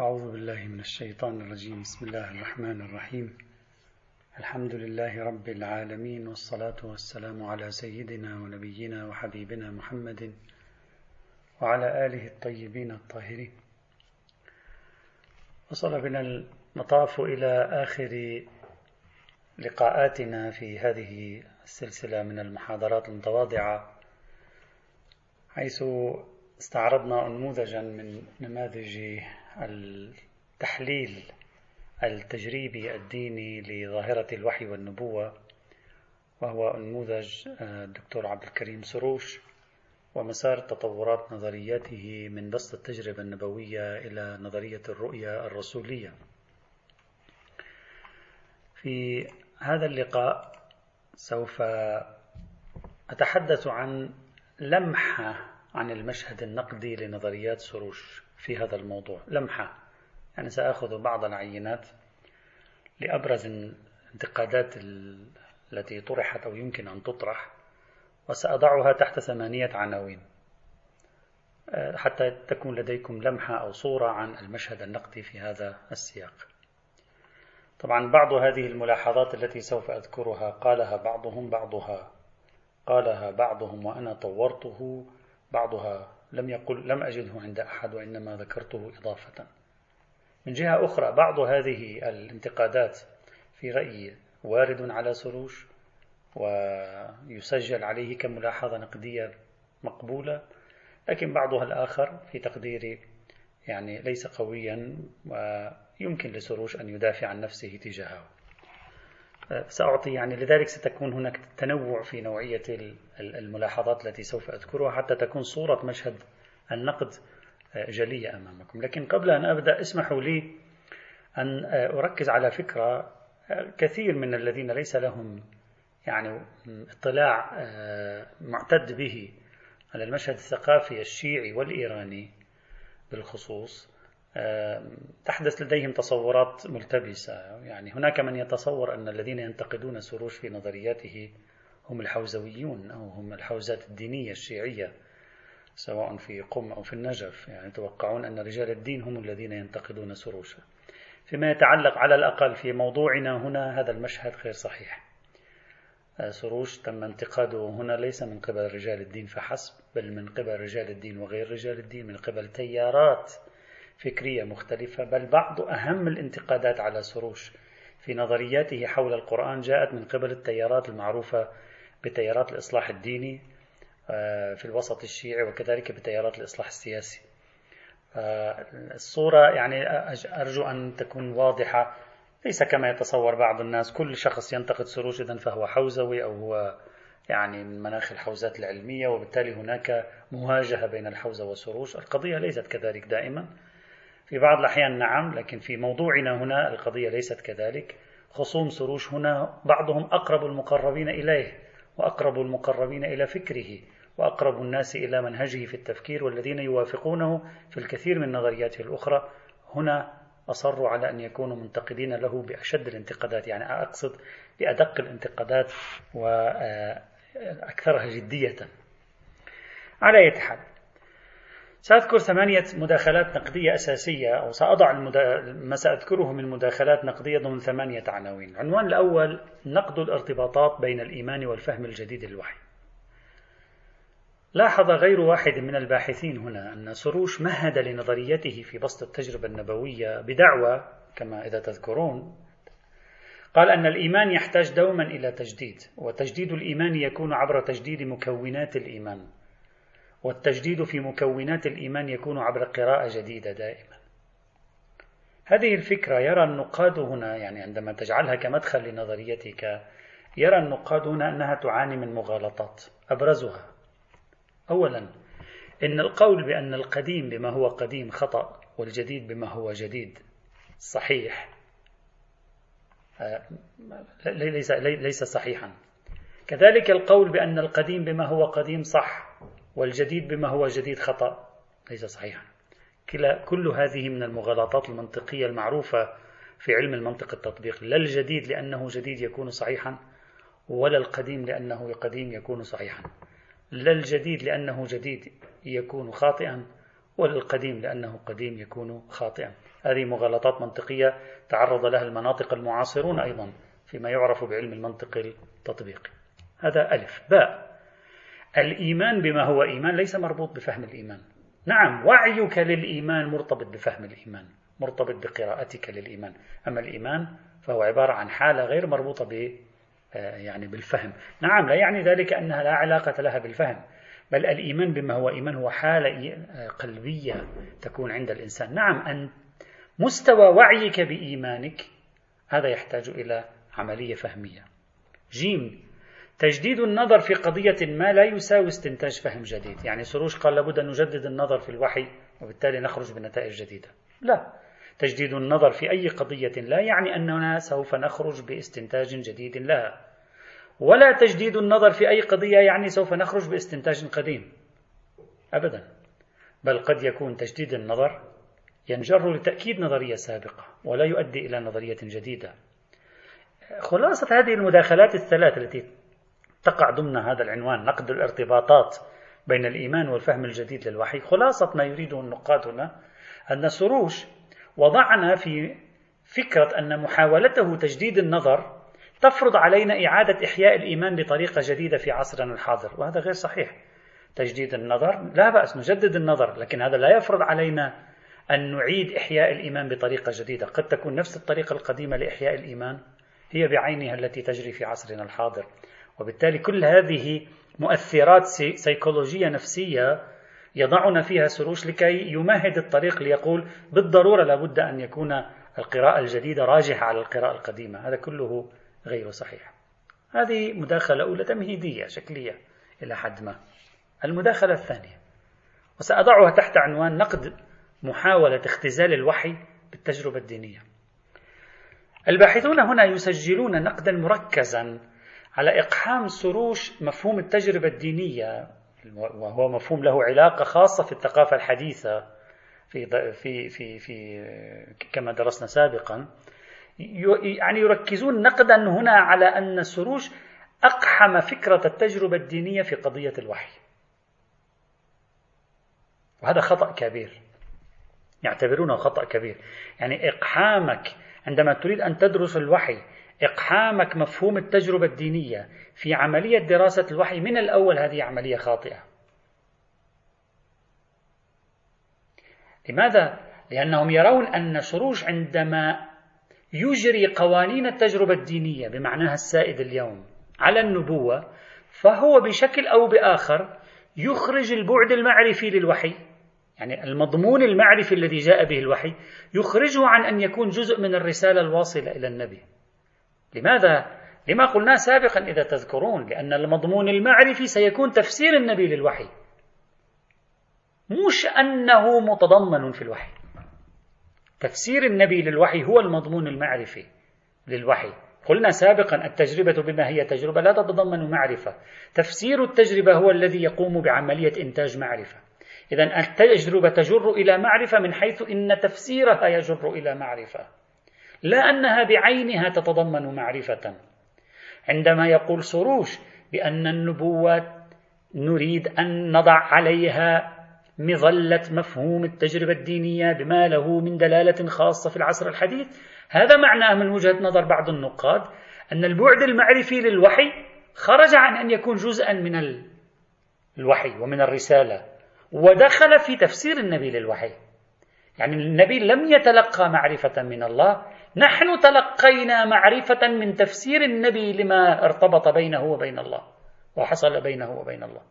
أعوذ بالله من الشيطان الرجيم. بسم الله الرحمن الرحيم. الحمد لله رب العالمين والصلاة والسلام على سيدنا ونبينا وحبيبنا محمد وعلى آله الطيبين الطاهرين. وصل بنا المطاف إلى آخر لقاءاتنا في هذه السلسلة من المحاضرات المتواضعة حيث استعرضنا نموذجا من نماذج التحليل التجريبي الديني لظاهرة الوحي والنبوة وهو نموذج آه، الدكتور عبد الكريم سروش ومسار تطورات نظرياته من بسط التجربة النبوية إلى نظرية الرؤية الرسولية. في هذا اللقاء سوف أتحدث عن لمحة عن المشهد النقدي لنظريات سروش في هذا الموضوع. لمحة. يعني سأخذ بعض العينات لأبرز الانتقادات التي طرحت أو يمكن أن تطرح وسأضعها تحت ثمانية عناوين. آه، حتى تكون لديكم لمحة أو صورة عن المشهد النقدي في هذا السياق. طبعا بعض هذه الملاحظات التي سوف أذكرها قالها بعضهم بعضها. قالها بعضهم وأنا طورته بعضها. لم يقل لم أجده عند أحد وإنما ذكرته إضافة. من جهة أخرى بعض هذه الانتقادات في رأيي وارد على سروش ويسجل عليه كملاحظة نقدية مقبولة لكن بعضها الآخر في تقديري يعني ليس قويا ويمكن لسروش أن يدافع عن نفسه تجاهه. سأعطي يعني لذلك ستكون هناك تنوع في نوعية الملاحظات التي سوف أذكرها حتى تكون صورة مشهد النقد جلية أمامكم. لكن قبل أن أبدأ اسمحوا لي أن أركز على فكرة كثير من الذين ليس لهم يعني اطلاع معتد به على المشهد الثقافي الشيعي والإيراني بالخصوص. تحدث لديهم تصورات ملتبسة. يعني هناك من يتصور أن الذين ينتقدون سروش في نظرياته هم الحوزويون أو هم الحوزات الدينية الشيعية سواء في قم أو في النجف. يعني يتوقعون أن رجال الدين هم الذين ينتقدون سروشا فيما يتعلق على الأقل في موضوعنا هنا هذا المشهد غير صحيح. سروش تم انتقاده هنا ليس من قبل رجال الدين فحسب بل من قبل رجال الدين وغير رجال الدين من قبل تيارات فكرية مختلفة بل بعض أهم الانتقادات على سروش في نظرياته حول القرآن جاءت من قبل التيارات المعروفة بتيارات الإصلاح الديني آه، في الوسط الشيعي وكذلك بتيارات الإصلاح السياسي. الصورة يعني أرجو أن تكون واضحة. ليس كما يتصور بعض الناس كل شخص ينتقد سروش إذا فهو حوزوي أو هو يعني من مناخ الحوزات العلمية وبالتالي هناك مواجهة بين الحوزة وسروش. القضية ليست كذلك دائما. في بعض الأحيان نعم لكن في موضوعنا هنا القضية ليست كذلك. خصوم سروش هنا بعضهم أقرب المقربين إليه وأقرب المقربين إلى فكره وأقرب الناس إلى منهجه في التفكير والذين يوافقونه في الكثير من نظرياته الأخرى. هنا أصروا على أن يكونوا منتقدين له بأشد الانتقادات يعني أقصد بأدق الانتقادات وأكثرها جدية. على أي حال سأذكر ثمانية مداخلات نقدية أساسية أو سأضع. ما سأذكره من مداخلات نقدية ضمن ثمانية عناوين. العنوان الأول نقد الارتباطات بين الإيمان والفهم الجديد للوحي. لاحظ غير واحد من الباحثين هنا أن سروش مهد لنظريته في بسط التجربة النبوية بدعوى كما إذا تذكرون. قال أن الإيمان يحتاج دوما إلى تجديد وتجديد الإيمان يكون عبر تجديد مكونات الإيمان. والتجديد في مكونات الإيمان يكون عبر قراءة جديدة دائما. هذه الفكرة يرى النقاد هنا يعني عندما تجعلها كمدخل لنظريتك يرى النقاد هنا أنها تعاني من مغالطات. أبرزها. أولا إن القول بأن القديم بما هو قديم خطأ والجديد بما هو جديد صحيح. آه، ليس ليس صحيحا. كذلك القول بأن القديم بما هو قديم صح. والجديد بما هو جديد خطأ. ليس صحيحا. كلا كل هذه من المغالطات المنطقية المعروفة في علم المنطق التطبيقي. لا الجديد لأنه جديد يكون صحيحا ولا القديم لأنه قديم يكون صحيحا. لا الجديد لأنه جديد يكون خاطئا وللقديم لأنه قديم يكون خاطئا. هذه مغالطات منطقية تعرض لها المناطق المعاصرون أيضا فيما يعرف بعلم المنطق التطبيقي. هذا ألف. باء. الإيمان بما هو إيمان ليس مربوط بفهم الإيمان. نعم وعيك للإيمان مرتبط بفهم الإيمان مرتبط بقراءتك للإيمان. أما الإيمان فهو عبارة عن حالة غير مربوطة ب آه، يعني بالفهم. نعم لا يعني ذلك أنها لا علاقة لها بالفهم بل الإيمان بما هو إيمان هو حالة قلبية تكون عند الإنسان. نعم أن مستوى وعيك بإيمانك هذا يحتاج إلى عملية فهمية. جيم تجديد النظر في قضية ما لا يساوي استنتاج فهم جديد. يعني سروش قال لابد أن نجدد النظر في الوحي وبالتالي نخرج بنتائج جديدة. لا. تجديد النظر في أي قضية لا يعني أننا سوف نخرج باستنتاج جديد لها ولا تجديد النظر في أي قضية يعني سوف نخرج باستنتاج قديم. أبدا. بل قد يكون تجديد النظر ينجر لتأكيد نظرية سابقة ولا يؤدي إلى نظرية جديدة. خلاصة هذه المداخلات الثلاث التي تقع ضمن هذا العنوان نقد الارتباطات بين الإيمان والفهم الجديد للوحي. خلاصة ما يريده النقاد هنا أن سروش وضعنا في فكرة أن محاولته تجديد النظر تفرض علينا إعادة إحياء الإيمان بطريقة جديدة في عصرنا الحاضر وهذا غير صحيح. تجديد النظر لا بأس نجدد النظر لكن هذا لا يفرض علينا أن نعيد إحياء الإيمان بطريقة جديدة. قد تكون نفس الطريقة القديمة لإحياء الإيمان هي بعينها التي تجري في عصرنا الحاضر. وبالتالي كل هذه مؤثرات سيكولوجية نفسية يضعنا فيها سروش لكي يمهد الطريق ليقول بالضرورة لابد أن يكون القراءة الجديدة راجحة على القراءة القديمة. هذا كله غير صحيح. هذه مداخلة أولى تمهيدية شكلية إلى حد ما. المداخلة الثانية وسأضعها تحت عنوان نقد محاولة اختزال الوحي بالتجربة الدينية. الباحثون هنا يسجلون نقدا مركزا على إقحام سروش مفهوم التجربة الدينية وهو مفهوم له علاقة خاصة في الثقافة الحديثة في في في في كما درسنا سابقا. يعني يركزون نقدا هنا على أن سروش أقحم فكرة التجربة الدينية في قضية الوحي. وهذا خطأ كبير. يعتبرونه خطأ كبير. يعني إقحامك عندما تريد أن تدرس الوحي إقحامك مفهوم التجربة الدينية في عملية دراسة الوحي من الأول هذه عملية خاطئة لماذا؟ لأنهم يرون أن سروش عندما يجري قوانين التجربة الدينية بمعناها السائد اليوم على النبوة فهو بشكل أو بآخر يخرج البعد المعرفي للوحي يعني المضمون المعرفي الذي جاء به الوحي يخرجه عن أن يكون جزء من الرسالة الواصلة إلى النبي لماذا؟ لما قلنا سابقا إذا تذكرون لأن المضمون المعرفي سيكون تفسير النبي للوحي. مش أنه متضمن في الوحي. تفسير النبي للوحي هو المضمون المعرفي للوحي. قلنا سابقا التجربة بما هي تجربة لا تتضمن معرفة. تفسير التجربة هو الذي يقوم بعملية إنتاج معرفة. إذا التجربة تجر إلى معرفة من حيث إن تفسيرها يجر إلى معرفة. لا أنها بعينها تتضمن معرفة. عندما يقول سروش بأن النبوة نريد أن نضع عليها مظلة مفهوم التجربة الدينية بما له من دلالة خاصة في العصر الحديث هذا معناه من وجهة نظر بعض النقاد أن البعد المعرفي للوحي خرج عن أن يكون جزءا من الوحي ومن الرسالة ودخل في تفسير النبي للوحي. يعني النبي لم يتلقى معرفة من الله نحن تلقينا معرفة من تفسير النبي لما ارتبط بينه وبين الله وحصل بينه وبين الله.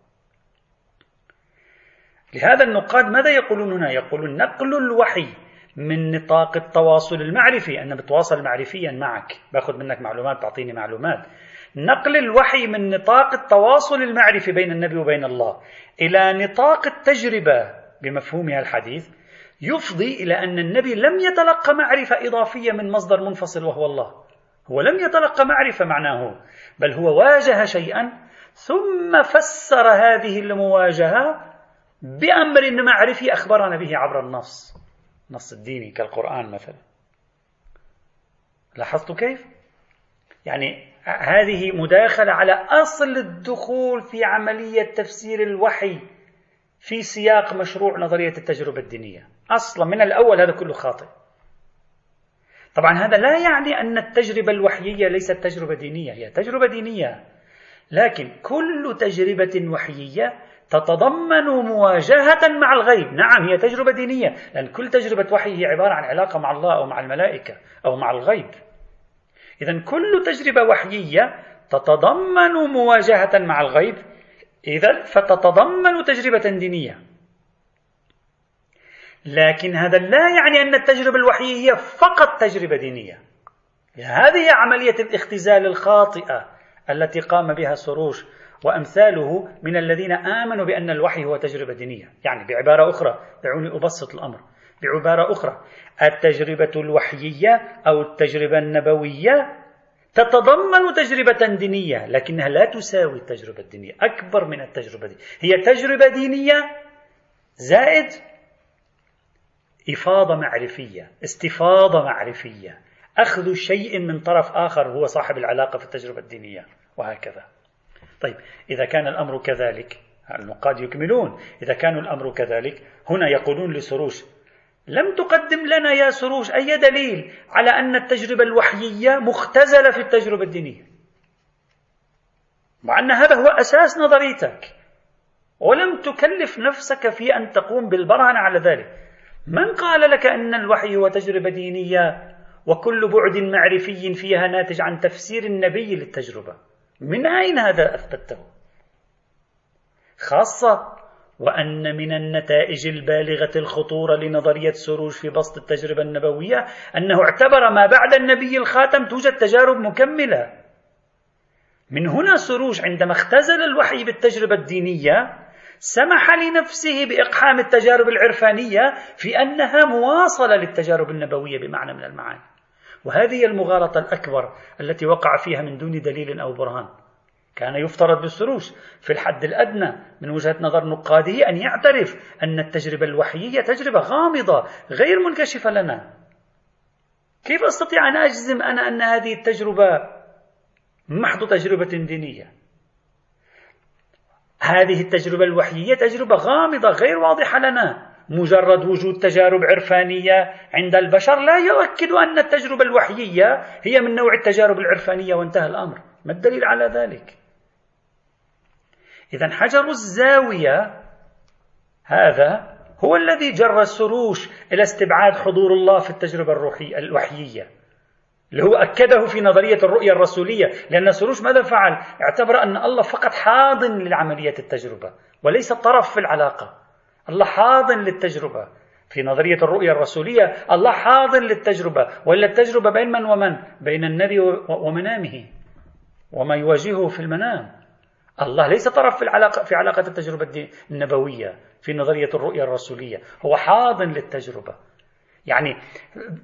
لهذا النقاد ماذا يقولون هنا؟ يقولون نقل الوحي من نطاق التواصل المعرفي أنا بتواصل معرفيا معك باخذ منك معلومات تعطيني معلومات. نقل الوحي من نطاق التواصل المعرفي بين النبي وبين الله إلى نطاق التجربة بمفهومها الحديث يفضي إلى أن النبي لم يتلقى معرفة إضافية من مصدر منفصل وهو الله. هو لم يتلقى معرفة معناه بل هو واجه شيئا ثم فسر هذه المواجهة بأمر معرفي أخبرنا به عبر النص النص الديني كالقرآن مثلا. لاحظت كيف؟ يعني هذه مداخلة على أصل الدخول في عملية تفسير الوحي في سياق مشروع نظرية التجربة الدينية. أصلا من الأول هذا كله خاطئ. طبعا هذا لا يعني أن التجربة الوحيية ليست تجربة دينية هي تجربة دينية. لكن كل تجربة وحيية تتضمن مواجهة مع الغيب. نعم هي تجربة دينية لأن كل تجربة وحي هي عبارة عن علاقة مع الله أو مع الملائكة أو مع الغيب. إذا كل تجربة وحيية تتضمن مواجهة مع الغيب. إذا فتتضمن تجربة دينية. لكن هذا لا يعني أن التجربة الوحية هي فقط تجربة دينية. هذه عملية الاختزال الخاطئة التي قام بها سروش وأمثاله من الذين آمنوا بأن الوحي هو تجربة دينية. يعني بعبارة أخرى دعوني أبسط الأمر. بعبارة أخرى التجربة الوحيية أو التجربة النبوية تتضمن تجربة دينية لكنها لا تساوي التجربة الدينية. أكبر من التجربة دي. هي تجربة دينية زائد إفاضة معرفية استفاضة معرفية. أخذ شيء من طرف آخر هو صاحب العلاقة في التجربة الدينية وهكذا. طيب إذا كان الأمر كذلك النقاد يكملون إذا كان الأمر كذلك هنا يقولون لسروش لم تقدم لنا يا سروش أي دليل على أن التجربة الوحيية مختزلة في التجربة الدينية؟ مع أن هذا هو أساس نظريتك. ولم تكلف نفسك في أن تقوم بالبرهنة على ذلك. من قال لك أن الوحي هو تجربة دينية وكل بعد معرفي فيها ناتج عن تفسير النبي للتجربة؟ من أين هذا أثبته؟ خاصة وأن من النتائج البالغة الخطورة لنظرية سروج في بسط التجربة النبوية أنه اعتبر ما بعد النبي الخاتم توجد تجارب مكملة. من هنا سروج عندما اختزل الوحي بالتجربة الدينية سمح لنفسه بإقحام التجارب العرفانية في أنها مواصلة للتجارب النبوية بمعنى من المعاني. وهذه المغالطة الأكبر التي وقع فيها من دون دليل أو برهان. كان يفترض بالسروش في الحد الأدنى من وجهة نظر نقاده أن يعترف أن التجربة الوحيية تجربة غامضة غير منكشفة لنا. كيف أستطيع أن أجزم أنا أن هذه التجربة محض تجربة دينية؟ هذه التجربة الوحيية تجربة غامضة غير واضحة لنا. مجرد وجود تجارب عرفانية عند البشر لا يؤكد أن التجربة الوحيية هي من نوع التجارب العرفانية وانتهى الأمر. ما الدليل على ذلك؟ إذا حجر الزاوية هذا هو الذي جر السروش إلى استبعاد حضور الله في التجربة الروحية الوحيية اللي هو أكده في نظرية الرؤية الرسولية. لأن سروش ماذا فعل؟ اعتبر أن الله فقط حاضن لعملية التجربة وليس طرف في العلاقة. الله حاضن للتجربة. في نظرية الرؤية الرسولية الله حاضن للتجربة. ولا التجربة بين من ومن؟ بين النبي ومنامه. وما يواجهه في المنام. الله ليس طرف في العلاقة في علاقة التجربة النبوية. في نظرية الرؤية الرسولية. هو حاضن للتجربة. يعني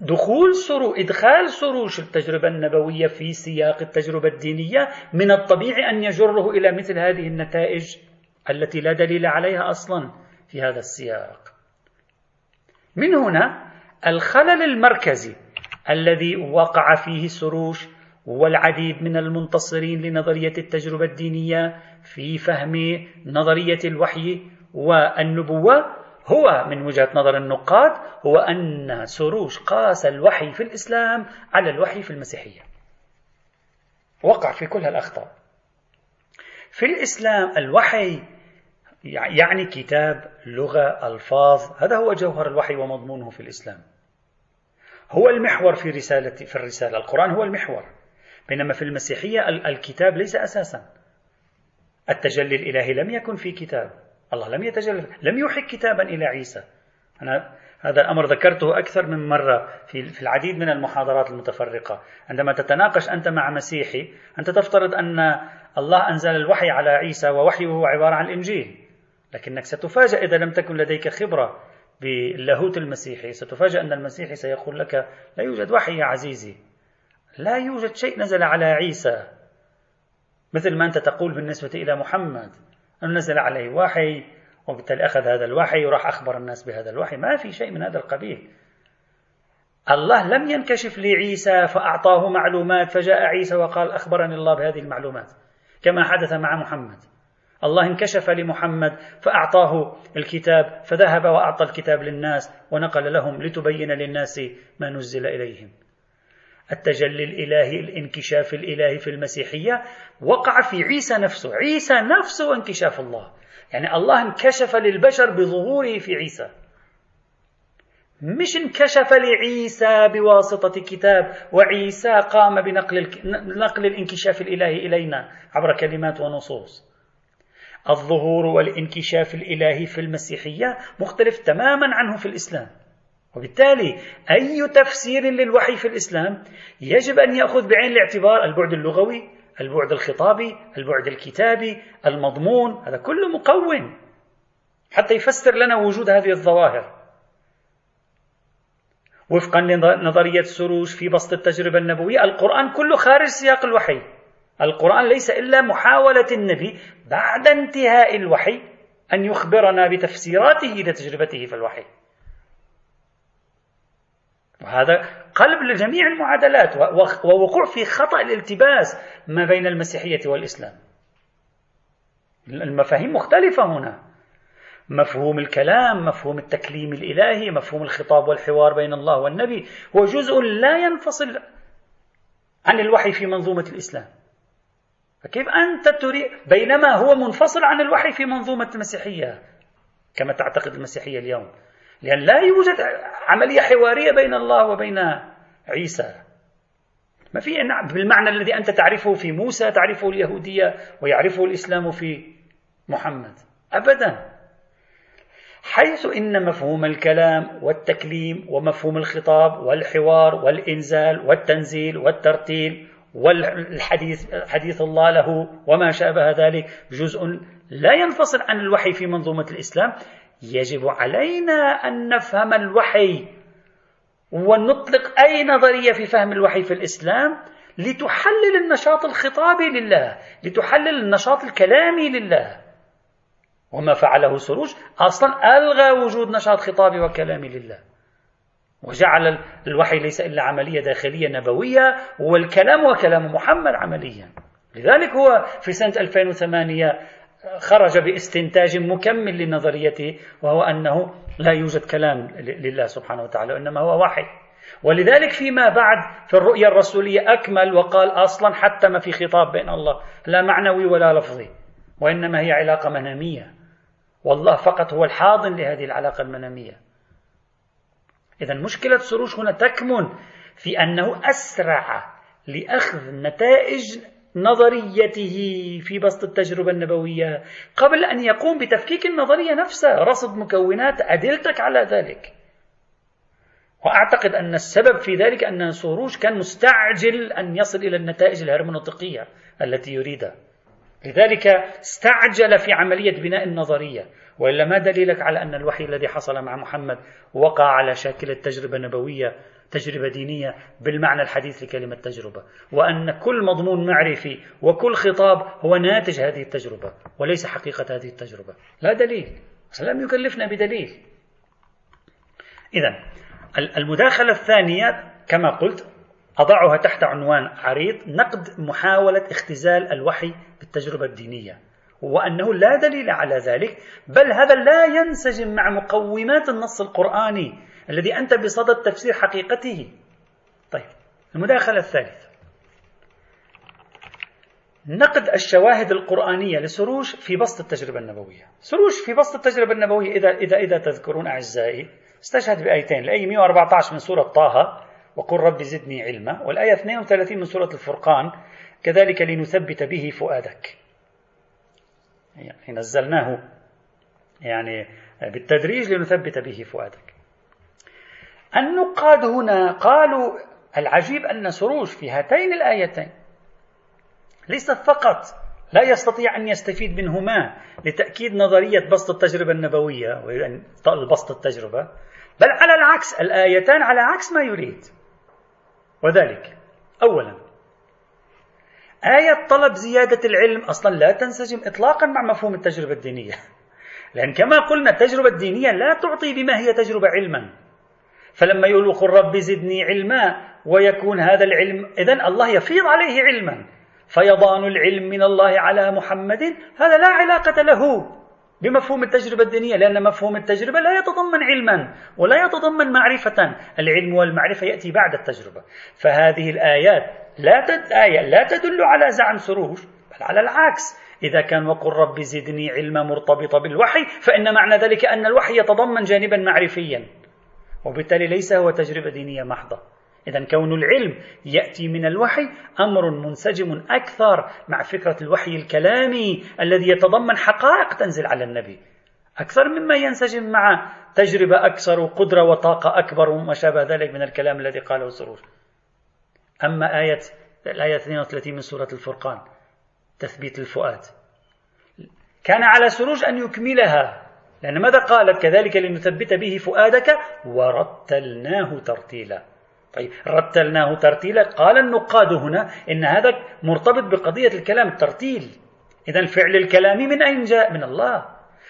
دخول سرو إدخال سروش التجربة النبوية في سياق التجربة الدينية من الطبيعي أن يجره إلى مثل هذه النتائج التي لا دليل عليها أصلا في هذا السياق. من هنا الخلل المركزي الذي وقع فيه سروش والعديد من المنتصرين لنظرية التجربة الدينية في فهم نظرية الوحي والنبوة هو من وجهة نظر النقاد هو أن سروش قاس الوحي في الإسلام على الوحي في المسيحية. وقع في كل هالأخطاء. في الإسلام الوحي يعني كتاب لغة ألفاظ هذا هو جوهر الوحي ومضمونه في الإسلام. هو المحور في رسالة في الرسالة. القرآن هو المحور. بينما في المسيحية الكتاب ليس أساسا. التجلي الإلهي لم يكن في كتاب. الله لم يتجلى لم يوحي كتابا إلى عيسى. أنا هذا الأمر ذكرته أكثر من مرة في العديد من المحاضرات المتفرقة. عندما تتناقش أنت مع مسيحي أنت تفترض أن الله أنزل الوحي على عيسى ووحيه هو عبارة عن الإنجيل. لكنك ستفاجأ إذا لم تكن لديك خبرة باللاهوت المسيحي. ستفاجأ أن المسيحي سيقول لك لا يوجد وحي يا عزيزي. لا يوجد شيء نزل على عيسى. مثل ما أنت تقول بالنسبة إلى محمد. أنه نزل عليه وحي وبالتالي أخذ هذا الوحي وراح أخبر الناس بهذا الوحي. ما في شيء من هذا القبيل الله لم ينكشف لعيسى فأعطاه معلومات فجاء عيسى وقال أخبرني الله بهذه المعلومات كما حدث مع محمد. الله انكشف لمحمد فأعطاه الكتاب فذهب وأعطى الكتاب للناس ونقل لهم لتبين للناس ما نزل إليهم. التجلي الإلهي الانكشاف الإلهي في المسيحية وقع في عيسى نفسه. عيسى نفسه انكشاف الله. يعني الله انكشف للبشر بظهوره في عيسى. مش انكشف لعيسى بواسطة كتاب وعيسى قام بنقل نقل الانكشاف الإلهي إلينا عبر كلمات ونصوص. الظهور والانكشاف الإلهي في المسيحية مختلف تماما عنه في الإسلام. وبالتالي أي تفسير للوحي في الإسلام يجب أن يأخذ بعين الاعتبار البعد اللغوي البعد الخطابي البعد الكتابي المضمون هذا كله مكون حتى يفسر لنا وجود هذه الظواهر. وفقا لنظرية سروش في بسط التجربة النبوية القرآن كله خارج سياق الوحي. القرآن ليس إلا محاولة النبي بعد انتهاء الوحي أن يخبرنا بتفسيراته لتجربته في الوحي. وهذا قلب لجميع المعادلات ووقوع في خطأ الالتباس ما بين المسيحية والإسلام. المفاهيم مختلفة هنا. مفهوم الكلام مفهوم التكليم الإلهي مفهوم الخطاب والحوار بين الله والنبي هو جزء لا ينفصل عن الوحي في منظومة الإسلام. فكيف أنت تريد بينما هو منفصل عن الوحي في منظومة المسيحية كما تعتقد المسيحية اليوم. لأن لا يوجد عملية حوارية بين الله وبين عيسى. ما في بالمعنى الذي أنت تعرفه في موسى تعرفه اليهودية ويعرفه الإسلام في محمد. أبدا. حيث إن مفهوم الكلام والتكليم ومفهوم الخطاب والحوار والإنزال والتنزيل والترتيل والحديث حديث الله له وما شابه ذلك جزء لا ينفصل عن الوحي في منظومة الإسلام يجب علينا أن نفهم الوحي ونطلق أي نظرية في فهم الوحي في الإسلام لتحلل النشاط الخطابي لله لتحلل النشاط الكلامي لله. وما فعله سروج أصلا ألغى وجود نشاط خطابي وكلامي لله. وجعل الوحي ليس إلا عملية داخلية نبوية والكلام وكلام محمد عمليا. لذلك هو في سنة 2008 خرج باستنتاج مكمل لنظريته وهو أنه لا يوجد كلام لله سبحانه وتعالى وإنما هو وحي. ولذلك فيما بعد في الرؤية الرسولية أكمل وقال أصلا حتى ما في خطاب بين الله لا معنوي ولا لفظي وإنما هي علاقة منامية. والله فقط هو الحاضن لهذه العلاقة المنامية. إذا مشكلة سروش هنا تكمن في أنه أسرع لأخذ نتائج نظريته في بسط التجربة النبوية. قبل أن يقوم بتفكيك النظرية نفسها رصد مكونات أدلتك على ذلك. وأعتقد أن السبب في ذلك أن سروش كان مستعجل أن يصل إلى النتائج الهرمنوطيقية التي يريدها. لذلك استعجل في عملية بناء النظرية. وإلا ما دليلك على أن الوحي الذي حصل مع محمد وقع على شاكلة تجربة نبوية تجربة دينية بالمعنى الحديث لكلمة تجربة. وأن كل مضمون معرفي وكل خطاب هو ناتج هذه التجربة وليس حقيقة هذه التجربة. لا دليل. لم يكلفنا بدليل. إذا المداخلة الثانية كما قلت أضعها تحت عنوان عريض نقد محاولة اختزال الوحي بالتجربة الدينية. وأنه لا دليل على ذلك بل هذا لا ينسجم مع مقومات النص القرآني الذي أنت بصدد تفسير حقيقته. طيب المداخلة الثالثة. نقد الشواهد القرآنية لسروش في بسط التجربة النبوية. سروش في بسط التجربة النبوية إذا, إذا, إذا تذكرون أعزائي استشهد بآيتين الآية 114 من سورة طه وقل رب زدني علما والآية 32 من سورة الفرقان كذلك لنثبت به فؤادك. يعني نزلناه يعني بالتدريج لنثبت به فؤادك. النقاد هنا قالوا العجيب أن سروش في هاتين الآيتين ليست فقط لا يستطيع أن يستفيد منهما لتأكيد نظرية بسط التجربة النبوية بسط التجربة بل على العكس الآيتان على عكس ما يريد. وذلك أولا آية طلب زيادة العلم أصلا لا تنسجم إطلاقا مع مفهوم التجربة الدينية. لأن كما قلنا التجربة الدينية لا تعطي بما هي تجربة علما. فلما يقول قل رب زدني علما ويكون هذا العلم إذا الله يفيض عليه علما. فيضان العلم من الله على محمد هذا لا علاقة له بمفهوم التجربة الدينية لأن مفهوم التجربة لا يتضمن علما ولا يتضمن معرفة. العلم والمعرفة يأتي بعد التجربة. فهذه الآيات لا تد... آية لا تدل على زعم سروج بل على العكس. إذا كان وقل رب زدني علما مرتبطة بالوحي فإن معنى ذلك أن الوحي يتضمن جانبا معرفيا. وبالتالي ليس هو تجربة دينية محضة. إذا كون العلم يأتي من الوحي أمر منسجم أكثر مع فكرة الوحي الكلامي الذي يتضمن حقائق تنزل على النبي. أكثر مما ينسجم مع تجربة أكثر وقدرة وطاقة أكبر وما شابه ذلك من الكلام الذي قاله سرور. أما آية الآية 32 من سورة الفرقان تثبيت الفؤاد. كان على سروج أن يكملها. لأن ماذا قالت؟ كذلك لنثبت به فؤادك ورتلناه ترتيلا. طيب رتلناه ترتيلا. قال النقاد هنا إن هذا مرتبط بقضية الكلام الترتيل إذا الفعل الكلامي من أين جاء؟ من الله.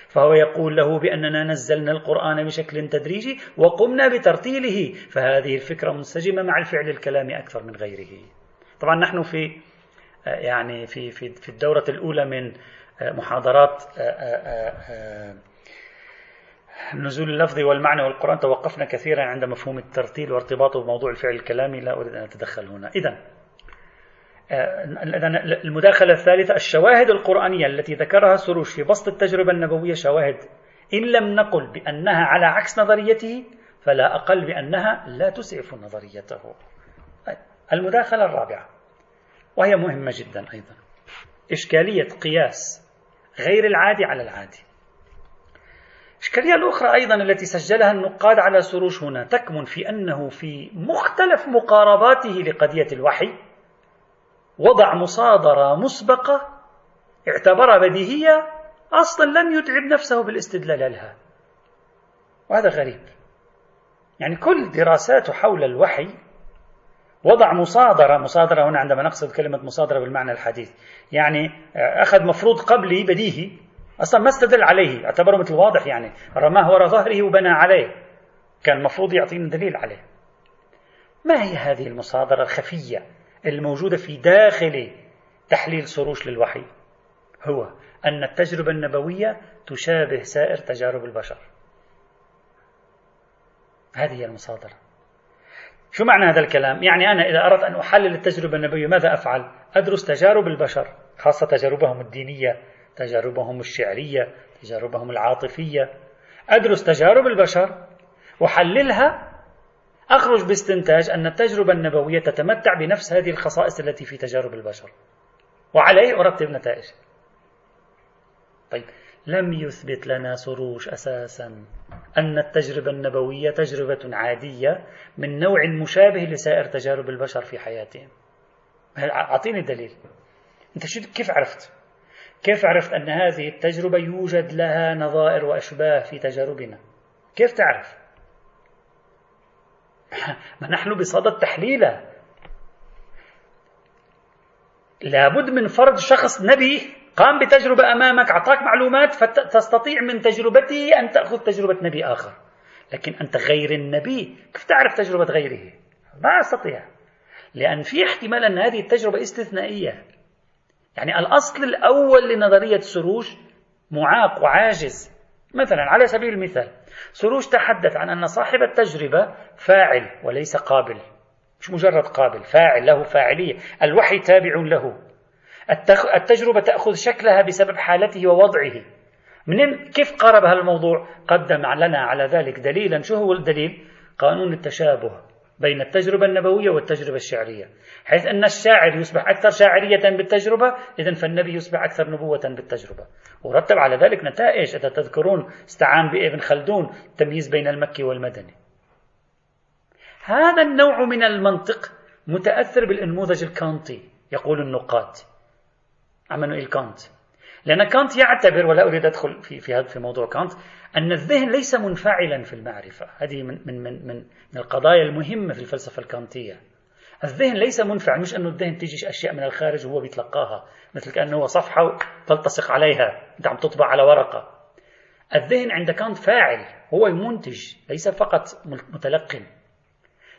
فهو يقول له بأننا نزلنا القرآن بشكل تدريجي وقمنا بترتيله. فهذه الفكرة منسجمة مع الفعل الكلامي أكثر من غيره. طبعا نحن في يعني في في في الدورة الأولى من محاضرات نزول اللفظ والمعنى والقرآن توقفنا كثيرا عند مفهوم الترتيل وارتباطه بموضوع الفعل الكلامي. لا أريد أن أتدخل هنا. إذا المداخلة الثالثة الشواهد القرآنية التي ذكرها سروش في بسط التجربة النبوية شواهد. إن لم نقل بأنها على عكس نظريته فلا أقل بأنها لا تسعف نظريته. المداخلة الرابعة وهي مهمة جدا أيضا. إشكالية قياس غير العادي على العادي. الإشكالية الأخرى أيضا التي سجلها النقاد على سروش هنا تكمن في أنه في مختلف مقارباته لقضية الوحي وضع مصادرة مسبقة اعتبرها بديهية أصلا لم يتعب نفسه بالاستدلال لها وهذا غريب. يعني كل دراساته حول الوحي وضع مصادرة مصادرة هنا عندما نقصد كلمة مصادرة بالمعنى الحديث يعني أخذ مفروض قبلي بديهي أصلا ما استدل عليه اعتبره مثل واضح يعني. رماه وراء ظهره وبنى عليه. كان المفروض يعطينا دليل عليه. ما هي هذه المصادرة الخفية الموجودة في داخل تحليل سروش للوحي؟ هو أن التجربة النبوية تشابه سائر تجارب البشر. هذه هي المصادرة شو معنى هذا الكلام؟ يعني أنا إذا أردت أن أحلل التجربة النبوية ماذا أفعل؟ أدرس تجارب البشر خاصة تجاربهم الدينية. تجاربهم الشعرية تجاربهم العاطفية. أدرس تجارب البشر وحللها. أخرج باستنتاج أن التجربة النبوية تتمتع بنفس هذه الخصائص التي في تجارب البشر. وعليه أرتب نتائج. طيب لم يثبت لنا سروش أساسا أن التجربة النبوية تجربة عادية من نوع مشابه لسائر تجارب البشر في حياتهم. أعطيني دليل أنت شو كيف عرفت؟ كيف عرفت أن هذه التجربة يوجد لها نظائر وأشباه في تجاربنا؟ كيف تعرف؟ ما نحن بصدد تحليلها لابد من فرض شخص نبي قام بتجربة أمامك أعطاك معلومات فتستطيع من تجربته أن تأخذ تجربة نبي آخر. لكن أنت غير النبي. كيف تعرف تجربة غيره؟ ما أستطيع. لأن في احتمال أن هذه التجربة استثنائية. يعني الأصل الأول لنظرية سروش معاق وعاجز. مثلا على سبيل المثال سروش تحدث عن أن صاحب التجربة فاعل وليس قابل. مش مجرد قابل فاعل له فاعلية. الوحي تابع له. التجربة تأخذ شكلها بسبب حالته ووضعه. من كيف قارب هذا الموضوع؟ قدم لنا على ذلك دليلا. شو هو الدليل؟ قانون التشابه. بين التجربة النبوية والتجربة الشعرية. حيث أن الشاعر يصبح أكثر شاعرية بالتجربة إذا فالنبي يصبح أكثر نبوة بالتجربة. ورتب على ذلك نتائج. إذا تذكرون استعان بابن خلدون التمييز بين المكي والمدني. هذا النوع من المنطق متأثر بالنموذج الكانتي يقول النقاد. عمانويل كانت. لأن كانت يعتبر ولا أريد أدخل في في هذا في موضوع كانت أن الذهن ليس منفعلا في المعرفة. هذه من من من من القضايا المهمة في الفلسفة الكانتية. الذهن ليس منفعل مش أنه الذهن تيجي أشياء من الخارج وهو بيتلقاها مثل كأنه هو صفحة تلتصق عليها أنت عم تطبع على ورقة. الذهن عند كانت فاعل هو المنتج ليس فقط متلقن.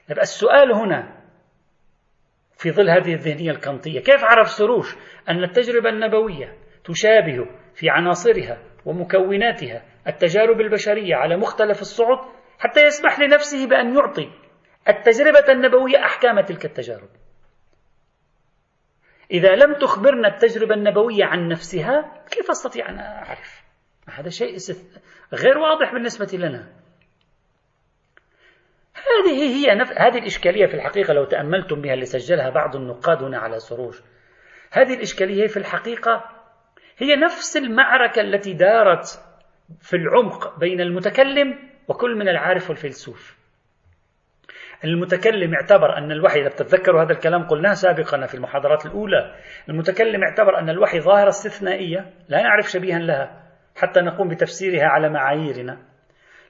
طيب السؤال هنا في ظل هذه الذهنية الكنطية كيف عرف سروش أن التجربة النبوية تشابه في عناصرها ومكوناتها التجارب البشرية على مختلف الصعد حتى يسمح لنفسه بأن يعطي التجربة النبوية أحكام تلك التجارب. إذا لم تخبرنا التجربة النبوية عن نفسها كيف أستطيع أن أعرف؟ هذا شيء غير واضح بالنسبة لنا. هذه هي نف... هذه الإشكالية في الحقيقة لو تأملتم بها اللي سجلها بعض النقاد هنا على سروج هذه الإشكالية في الحقيقة هي نفس المعركة التي دارت في العمق بين المتكلم وكل من العارف والفيلسوف. المتكلم اعتبر أن الوحي إذا بتتذكروا هذا الكلام قلناه سابقا في المحاضرات الأولى المتكلم اعتبر أن الوحي ظاهرة استثنائية لا نعرف شبيها لها حتى نقوم بتفسيرها على معاييرنا.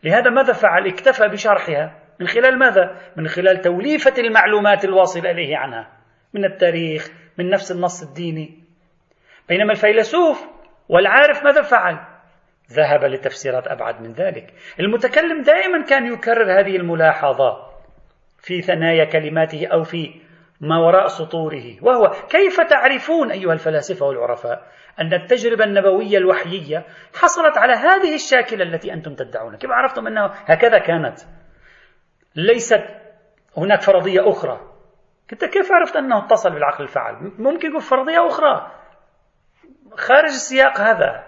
لهذا ماذا فعل؟ اكتفى بشرحها. من خلال ماذا؟ من خلال توليفة المعلومات الواصلة إليه عنها. من التاريخ من نفس النص الديني. بينما الفيلسوف والعارف ماذا فعل؟ ذهب لتفسيرات أبعد من ذلك. المتكلم دائما كان يكرر هذه الملاحظة في ثنايا كلماته أو في ما وراء سطوره. وهو كيف تعرفون أيها الفلاسفة والعرفاء أن التجربة النبوية الوحيية حصلت على هذه الشاكلة التي أنتم تدعونها كيف عرفتم أنه هكذا كانت؟ ليست هناك فرضية أخرى. كيف عرفت أنه اتصل بالعقل الفعال ممكن يكون فرضية أخرى. خارج السياق هذا.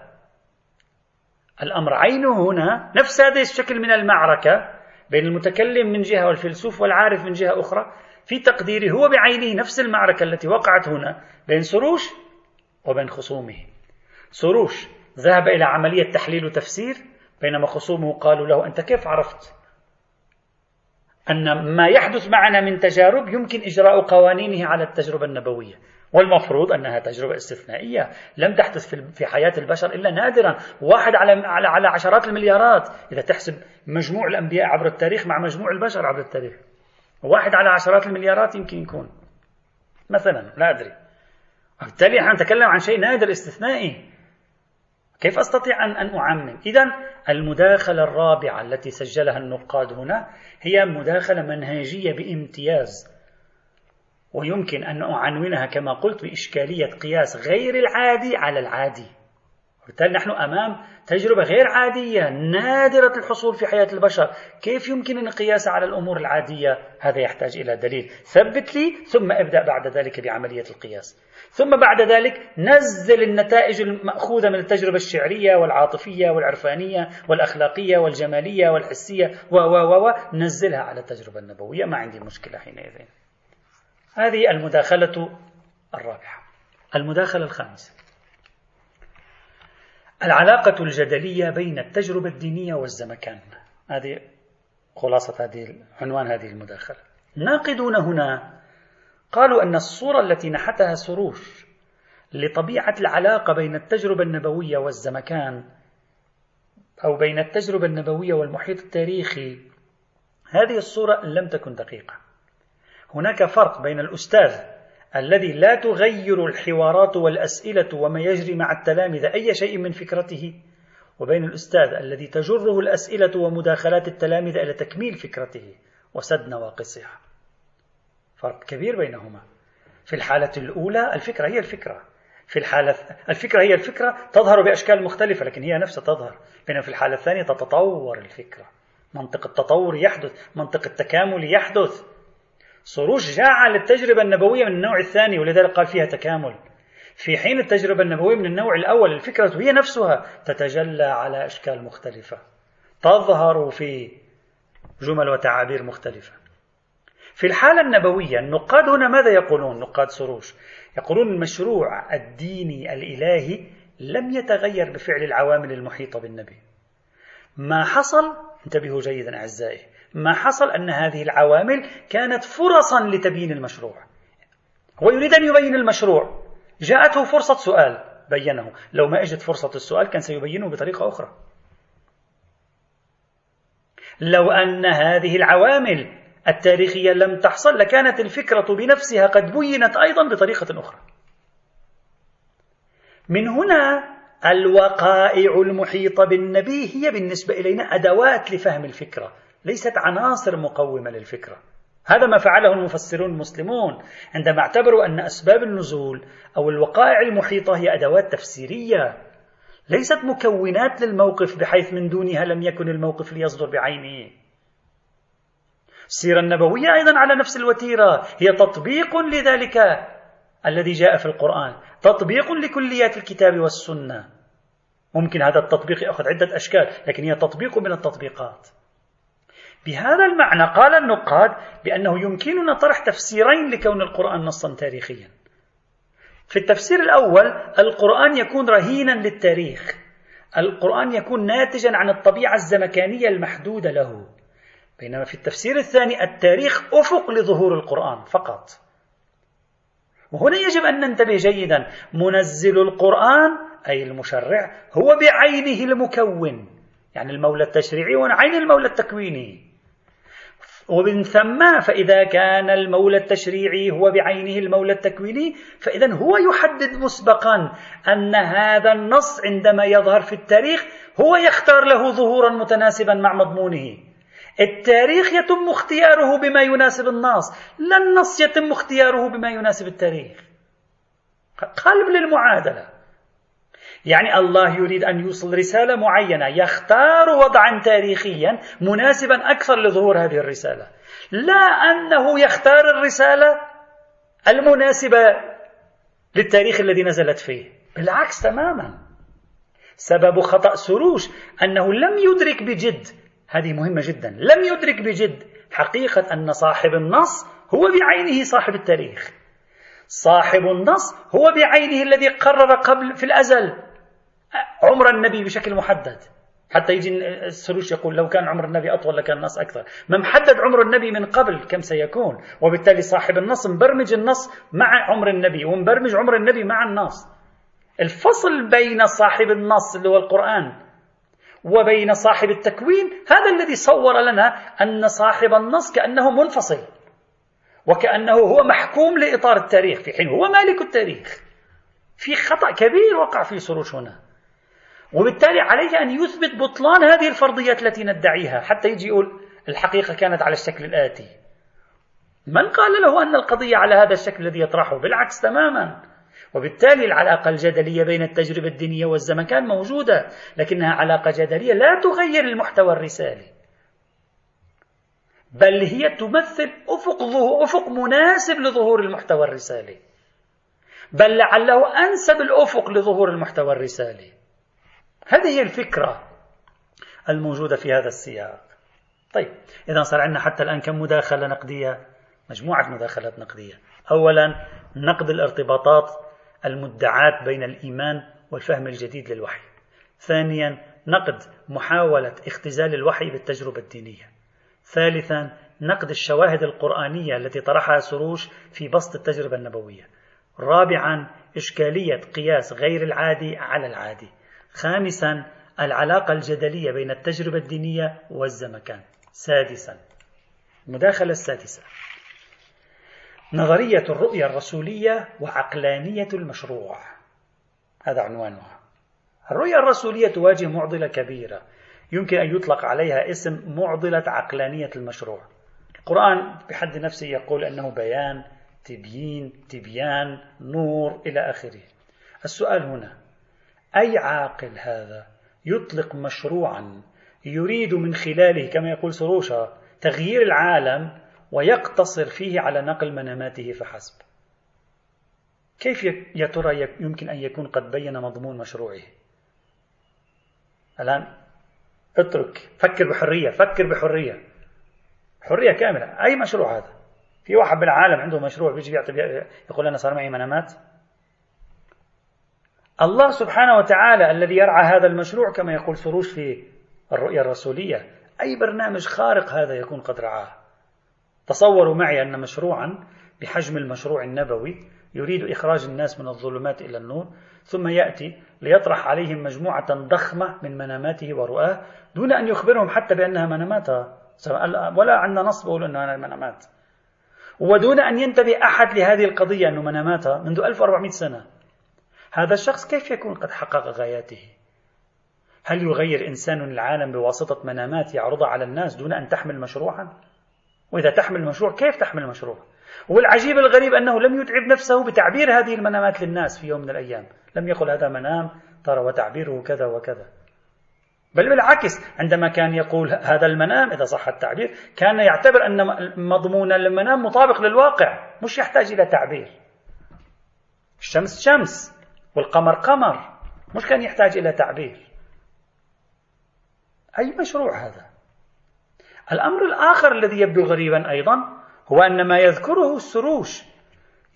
الأمر عينه هنا نفس هذا الشكل من المعركة بين المتكلم من جهة والفيلسوف والعارف من جهة أخرى في تقديره هو بعينه نفس المعركة التي وقعت هنا بين سروش وبين خصومه. سروش ذهب إلى عملية تحليل وتفسير بينما خصومه قالوا له أنت كيف عرفت؟ أن ما يحدث معنا من تجارب يمكن إجراء قوانينه على التجربة النبوية. والمفروض أنها تجربة استثنائية لم تحدث في حياة البشر إلا نادرا. واحد على, على, على عشرات المليارات. إذا تحسب مجموع الأنبياء عبر التاريخ مع مجموع البشر عبر التاريخ. واحد على عشرات المليارات يمكن يكون. مثلا لا أدري. وبالتالي نحن نتكلم عن شيء نادر استثنائي. كيف أستطيع أن أن أعمم؟ إذا المداخلة الرابعة التي سجلها النقاد هنا هي مداخلة منهجية بامتياز. ويمكن أن أعنونها كما قلت بإشكالية قياس غير العادي على العادي. وبالتالي نحن أمام تجربة غير عادية نادرة الحصول في حياة البشر. كيف يمكن أن قياسها على الأمور العادية؟ هذا يحتاج إلى دليل. ثبت لي ثم ابدأ بعد ذلك بعملية القياس. ثم بعد ذلك نزل النتائج المأخوذة من التجربة الشعرية والعاطفية والعرفانية والأخلاقية والجمالية والحسية و و و نزلها على التجربة النبوية. ما عندي مشكلة حينئذ. هذه المداخلة الرابعة المداخلة الخامسة. العلاقة الجدلية بين التجربة الدينية والزمكان. هذه خلاصة هذه عنوان هذه المداخلة. ناقدون هنا قالوا أن الصورة التي نحتها سروش لطبيعة العلاقة بين التجربة النبوية والزمكان أو بين التجربة النبوية والمحيط التاريخي هذه الصورة لم تكن دقيقة. هناك فرق بين الأستاذ الذي لا تغير الحوارات والأسئلة وما يجري مع التلامذة أي شيء من فكرته وبين الأستاذ الذي تجره الأسئلة ومداخلات التلامذة إلى تكميل فكرته وسد نواقصها. فرق كبير بينهما. في الحالة الأولى الفكرة هي الفكرة. في الحالة الفكرة هي الفكرة تظهر بأشكال مختلفة لكن هي نفسها تظهر. بينما في الحالة الثانية تتطور الفكرة. منطق التطور يحدث منطق التكامل يحدث. سروش جعل التجربة النبوية من النوع الثاني ولذلك قال فيها تكامل. في حين التجربة النبوية من النوع الأول الفكرة هي نفسها تتجلى على أشكال مختلفة تظهر في جمل وتعابير مختلفة. في الحالة النبوية النقاد هنا ماذا يقولون؟ نقاد سروش يقولون المشروع الديني الإلهي لم يتغير بفعل العوامل المحيطة بالنبي. ما حصل؟ انتبهوا جيدا أعزائي. ما حصل أن هذه العوامل كانت فرصا لتبيين المشروع. هو يريد أن يبين المشروع. جاءته فرصة سؤال بينه. لو ما اجت فرصة السؤال كان سيبينه بطريقة أخرى. لو أن هذه العوامل التاريخية لم تحصل لكانت الفكرة بنفسها قد بينت أيضا بطريقة أخرى. من هنا الوقائع المحيطة بالنبي هي بالنسبة إلينا أدوات لفهم الفكرة. ليست عناصر مقومة للفكرة. هذا ما فعله المفسرون المسلمون عندما اعتبروا أن أسباب النزول أو الوقائع المحيطة هي أدوات تفسيرية ليست مكونات للموقف بحيث من دونها لم يكن الموقف ليصدر بعينه. السيرة النبوية أيضا على نفس الوتيرة هي تطبيق لذلك الذي جاء في القرآن تطبيق لكليات الكتاب والسنة. ممكن هذا التطبيق يأخذ عدة أشكال لكن هي تطبيق من التطبيقات. بهذا المعنى قال النقاد بأنه يمكننا طرح تفسيرين لكون القرآن نصا تاريخيا. في التفسير الأول القرآن يكون رهينا للتاريخ. القرآن يكون ناتجا عن الطبيعة الزمكانية المحدودة له. بينما في التفسير الثاني التاريخ أفق لظهور القرآن فقط. وهنا يجب أن ننتبه جيدا. منزل القرآن أي المشرع هو بعينه المكون يعني المولى التشريعي وعين المولى التكويني. ومن ثم فإذا كان المولى التشريعي هو بعينه المولى التكويني فإذا هو يحدد مسبقا أن هذا النص عندما يظهر في التاريخ هو يختار له ظهورا متناسبا مع مضمونه. التاريخ يتم اختياره بما يناسب النص لا النص يتم اختياره بما يناسب التاريخ. قلب للمعادلة. يعني الله يريد أن يوصل رسالة معينة يختار وضعا تاريخيا مناسبا أكثر لظهور هذه الرسالة. لا أنه يختار الرسالة المناسبة للتاريخ الذي نزلت فيه. بالعكس تماما. سبب خطأ سروش أنه لم يدرك بجد. هذه مهمة جدا. لم يدرك بجد حقيقة أن صاحب النص هو بعينه صاحب التاريخ. صاحب النص هو بعينه الذي قرر قبل في الأزل. عمر النبي بشكل محدد. حتى يجي السروش يقول لو كان عمر النبي أطول لكان النص أكثر. ما محدد عمر النبي من قبل كم سيكون. وبالتالي صاحب النص مبرمج النص مع عمر النبي ومبرمج عمر النبي مع النص. الفصل بين صاحب النص اللي هو القرآن وبين صاحب التكوين هذا الذي صور لنا أن صاحب النص كأنه منفصل وكأنه هو محكوم لإطار التاريخ. في حين هو مالك التاريخ. في خطأ كبير وقع في سروش هنا. وبالتالي عليه أن يثبت بطلان هذه الفرضيات التي ندعيها حتى يجي يقول الحقيقة كانت على الشكل الآتي. من قال له أن القضية على هذا الشكل الذي يطرحه؟ بالعكس تماما. وبالتالي العلاقة الجدلية بين التجربة الدينية والزمكان موجودة لكنها علاقة جدلية لا تغير المحتوى الرسالي. بل هي تمثل أفق, أفق مناسب لظهور المحتوى الرسالي. بل لعله أنسب الأفق لظهور المحتوى الرسالي. هذه هي الفكرة الموجودة في هذا السياق. طيب إذا صار عندنا حتى الآن كم مداخلة نقدية؟ مجموعة مداخلات نقدية. أولا نقد الارتباطات المدعاة بين الإيمان والفهم الجديد للوحي. ثانيا نقد محاولة اختزال الوحي بالتجربة الدينية. ثالثا نقد الشواهد القرآنية التي طرحها سروش في بسط التجربة النبوية. رابعا إشكالية قياس غير العادي على العادي. خامسا العلاقة الجدلية بين التجربة الدينية والزمكان. سادسا المداخلة السادسة نظرية الرؤية الرسولية وعقلانية المشروع. هذا عنوانها. الرؤية الرسولية تواجه معضلة كبيرة. يمكن أن يطلق عليها اسم معضلة عقلانية المشروع. القرآن بحد نفسه يقول أنه بيان تبيين تبيان نور إلى آخره. السؤال هنا أي عاقل هذا يطلق مشروعا يريد من خلاله كما يقول سروشا تغيير العالم ويقتصر فيه على نقل مناماته فحسب. كيف يا ترى يمكن أن يكون قد بين مضمون مشروعه؟ الآن اترك فكر بحرية فكر بحرية. حرية كاملة. أي مشروع هذا؟ في واحد بالعالم عنده مشروع بيجي يقول أنا صار معي منامات؟ الله سبحانه وتعالى الذي يرعى هذا المشروع كما يقول سروش في الرؤية الرسولية. أي برنامج خارق هذا يكون قد رعاه. تصوروا معي أن مشروعا بحجم المشروع النبوي يريد إخراج الناس من الظلمات إلى النور ثم يأتي ليطرح عليهم مجموعة ضخمة من مناماته ورؤاه دون أن يخبرهم حتى بأنها منامات. ولا عندنا نص بقول أنها منامات. ودون أن ينتبه أحد لهذه القضية أنه منامات. منذ 1400 سنة. هذا الشخص كيف يكون قد حقق غاياته؟ هل يغير إنسان العالم بواسطة منامات يعرضها على الناس دون أن تحمل مشروعا؟ وإذا تحمل المشروع كيف تحمل المشروع والعجيب الغريب أنه لم يتعب نفسه بتعبير هذه المنامات للناس في يوم من الأيام. لم يقل هذا منام ترى وتعبيره كذا وكذا. بل بالعكس عندما كان يقول هذا المنام إذا صح التعبير كان يعتبر أن مضمون المنام مطابق للواقع مش يحتاج إلى تعبير. الشمس شمس. والقمر قمر. مش كان يحتاج إلى تعبير. أي مشروع هذا؟ الأمر الآخر الذي يبدو غريبا أيضا هو أن ما يذكره السروش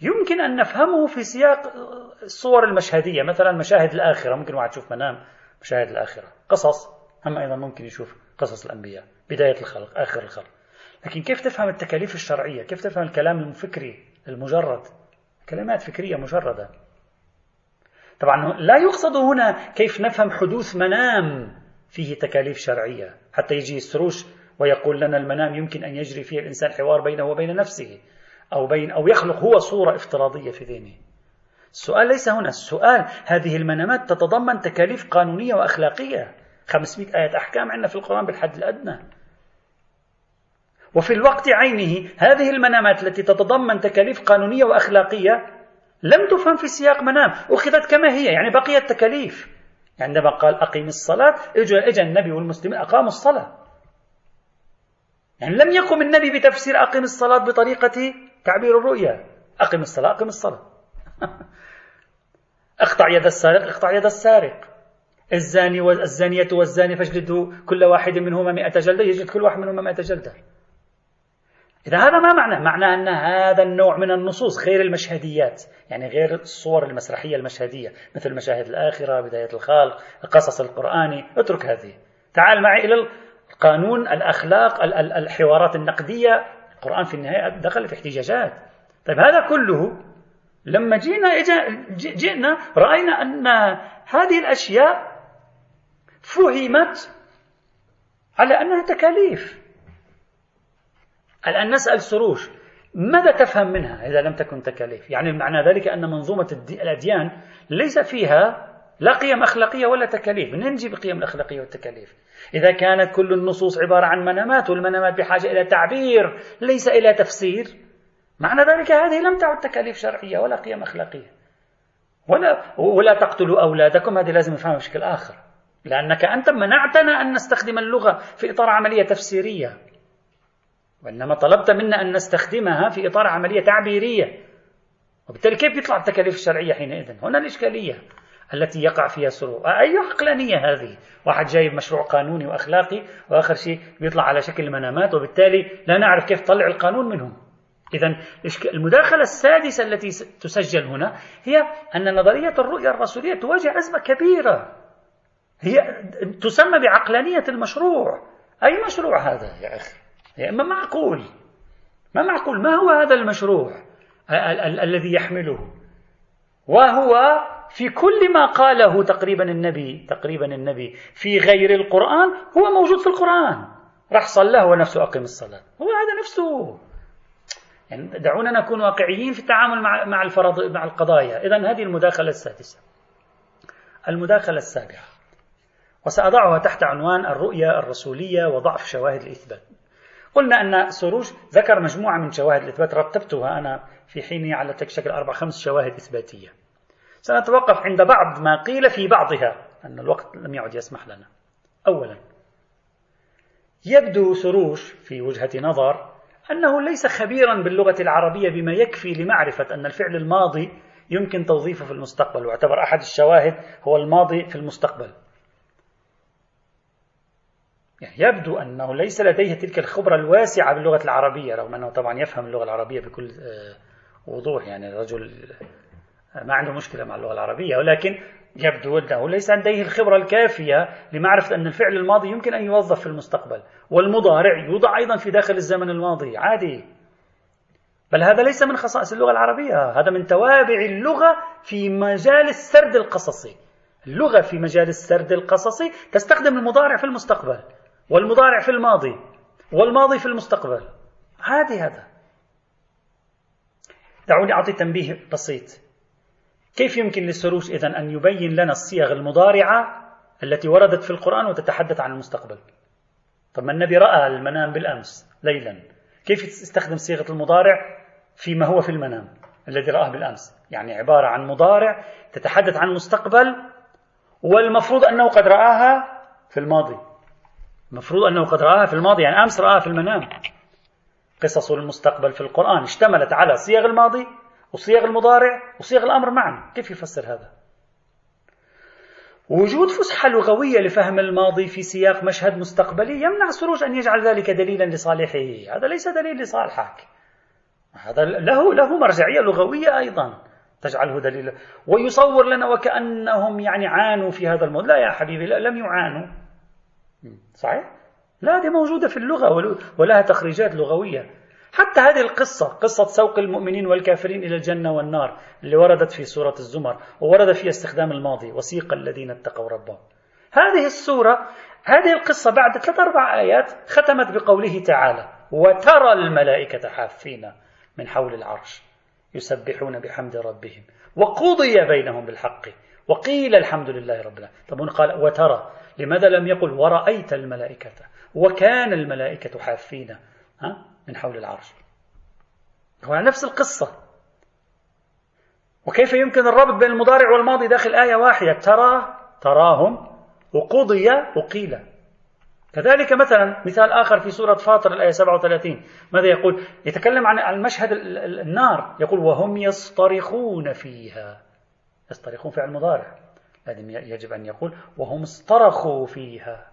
يمكن أن نفهمه في سياق الصور المشهدية مثلا مشاهد الآخرة. ممكن واحد يشوف منام مشاهد الآخرة. قصص. هم أيضا ممكن يشوف قصص الأنبياء بداية الخلق آخر الخلق. لكن كيف تفهم التكاليف الشرعية؟ كيف تفهم الكلام الفكري المجرد؟ كلمات فكرية مجردة. طبعا لا يقصد هنا كيف نفهم حدوث منام فيه تكاليف شرعية. حتى يجي السروش ويقول لنا المنام يمكن أن يجري فيه الإنسان حوار بينه وبين نفسه أو بين أو يخلق هو صورة افتراضية في ذهنه. السؤال ليس هنا السؤال هذه المنامات تتضمن تكاليف قانونية وأخلاقية. 500 آية أحكام عندنا في القرآن بالحد الأدنى. وفي الوقت عينه هذه المنامات التي تتضمن تكاليف قانونية وأخلاقية لم تفهم في سياق منام. أخذت كما هي يعني بقيت تكاليف عندما قال أقيم الصلاة إجا النبي والمسلمين أقاموا الصلاة. يعني لم يقم النبي بتفسير أقم الصلاة بطريقة تعبير الرؤيا. أقم الصلاة أقم الصلاة. أقطع يد السارق أقطع يد السارق. الزاني والزانية والزاني فاجلدوا كل واحد منهما مئة جلدة يجلد كل واحد منهما مئة جلدة. إذا هذا ما معنى؟ معنى أن هذا النوع من النصوص غير المشهديات يعني غير الصور المسرحية المشهدية مثل مشاهد الآخرة بداية الخلق القصص القرآني اترك هذه. تعال معي إلى القانون الأخلاق الحوارات النقدية. القرآن في النهاية دخل في احتجاجات. طيب هذا كله لما جينا جئنا رأينا أن هذه الأشياء فهمت على أنها تكاليف. الآن نسأل سروش ماذا تفهم منها إذا لم تكن تكاليف؟ يعني معنى ذلك أن منظومة الأديان ليس فيها لا قيم أخلاقية ولا تكاليف. من نجيب القيم الأخلاقية والتكاليف. إذا كانت كل النصوص عبارة عن منامات والمنامات بحاجة إلى تعبير ليس إلى تفسير معنى ذلك هذه لم تعد تكاليف شرعية ولا قيم أخلاقية. ولا ولا تقتلوا أولادكم هذه لازم نفهمها بشكل آخر. لأنك أنت منعتنا أن نستخدم اللغة في إطار عملية تفسيرية. وإنما طلبت منا أن نستخدمها في إطار عملية تعبيرية. وبالتالي كيف يطلع التكاليف الشرعية حينئذ؟ هنا الإشكالية التي يقع فيها سرور. أي عقلانية هذه؟ واحد جايب مشروع قانوني وأخلاقي وآخر شيء بيطلع على شكل منامات وبالتالي لا نعرف كيف تطلع القانون منهم. إذا المداخلة السادسة التي تسجل هنا هي أن نظرية الرؤية الرسولية تواجه أزمة كبيرة. هي تسمى بعقلانية المشروع. أي مشروع هذا يا أخي؟ ما معقول؟ ما معقول؟ ما هو هذا المشروع الذي يحمله؟ وهو في كل ما قاله تقريبا النبي تقريبا النبي في غير القرآن هو موجود في القرآن. راح صلى هو نفسه أقيم الصلاة. هو هذا نفسه. يعني دعونا نكون واقعيين في التعامل مع مع الفرض مع القضايا. إذا هذه المداخلة السادسة. المداخلة السابعة. وسأضعها تحت عنوان الرؤية الرسولية وضعف شواهد الإثبات. قلنا أن سروش ذكر مجموعة من شواهد الإثبات رتبتها. أنا في حيني على شكل أربع خمس شواهد إثباتية. سنتوقف عند بعض ما قيل في بعضها. أن الوقت لم يعد يسمح لنا. أولا يبدو سروش في وجهة نظر أنه ليس خبيرا باللغة العربية بما يكفي لمعرفة أن الفعل الماضي يمكن توظيفه في المستقبل. واعتبر أحد الشواهد هو الماضي في المستقبل. يعني يبدو أنه ليس لديه تلك الخبرة الواسعة باللغة العربية رغم أنه طبعا يفهم اللغة العربية بكل آه، وضوح. يعني الرجل ما عنده مشكلة مع اللغة العربية ولكن يبدو أنه ليس لديه الخبرة الكافية لمعرفة أن الفعل الماضي يمكن أن يوظف في المستقبل والمضارع يوضع أيضا في داخل الزمن الماضي. عادي. بل هذا ليس من خصائص اللغة العربية هذا من توابع اللغة في مجال السرد القصصي. اللغة في مجال السرد القصصي تستخدم المضارع في المستقبل. والمضارع في الماضي والماضي في المستقبل. عادي هذا. دعوني أعطي تنبيه بسيط. كيف يمكن للسروش إذن أن يبين لنا الصيغ المضارعة التي وردت في القرآن وتتحدث عن المستقبل؟ طب ما النبي رأى المنام بالأمس ليلا. كيف يستخدم صيغة المضارع فيما هو في المنام الذي رآه بالأمس؟ يعني عبارة عن مضارع تتحدث عن مستقبل والمفروض أنه قد رآها في الماضي. المفروض أنه قد رآها في الماضي يعني أمس رآها في المنام. قصص المستقبل في القرآن اشتملت على صيغ الماضي وصيغ المضارع وصيغ الأمر معا. كيف يفسر هذا؟ وجود فسحة لغوية لفهم الماضي في سياق مشهد مستقبلي يمنع سروج أن يجعل ذلك دليلا لصالحه. هذا ليس دليل لصالحك. هذا له له مرجعية لغوية أيضا تجعله دليلا. ويصور لنا وكأنهم يعني عانوا في هذا الموضوع. لا يا حبيبي لا لم يعانوا. صحيح؟ لا دي موجودة في اللغة ولها تخريجات لغوية. حتى هذه القصة قصة سوق المؤمنين والكافرين إلى الجنة والنار اللي وردت في سورة الزمر وورد فيها استخدام الماضي وسيق الذين اتقوا ربهم. هذه السورة هذه القصة بعد ثلاث أربع آيات ختمت بقوله تعالى وترى الملائكة حافين من حول العرش يسبحون بحمد ربهم وقضي بينهم بالحق وقيل الحمد لله رب العالمين. طب قال وترى. لماذا لم يقل ورأيت الملائكة؟ وكان الملائكة حافين من حول العرش. هو نفس القصة. وكيف يمكن الربط بين المضارع والماضي داخل آية واحدة؟ ترى تراهم وقضي وقيل. كذلك مثلا مثال آخر في سورة فاطر الآية 37 ماذا يقول؟ يتكلم عن المشهد النار. يقول وهم يصطرخون فيها. يصطرخون فعل مضارع لازم يجب أن يقول وهم اصطرخوا فيها.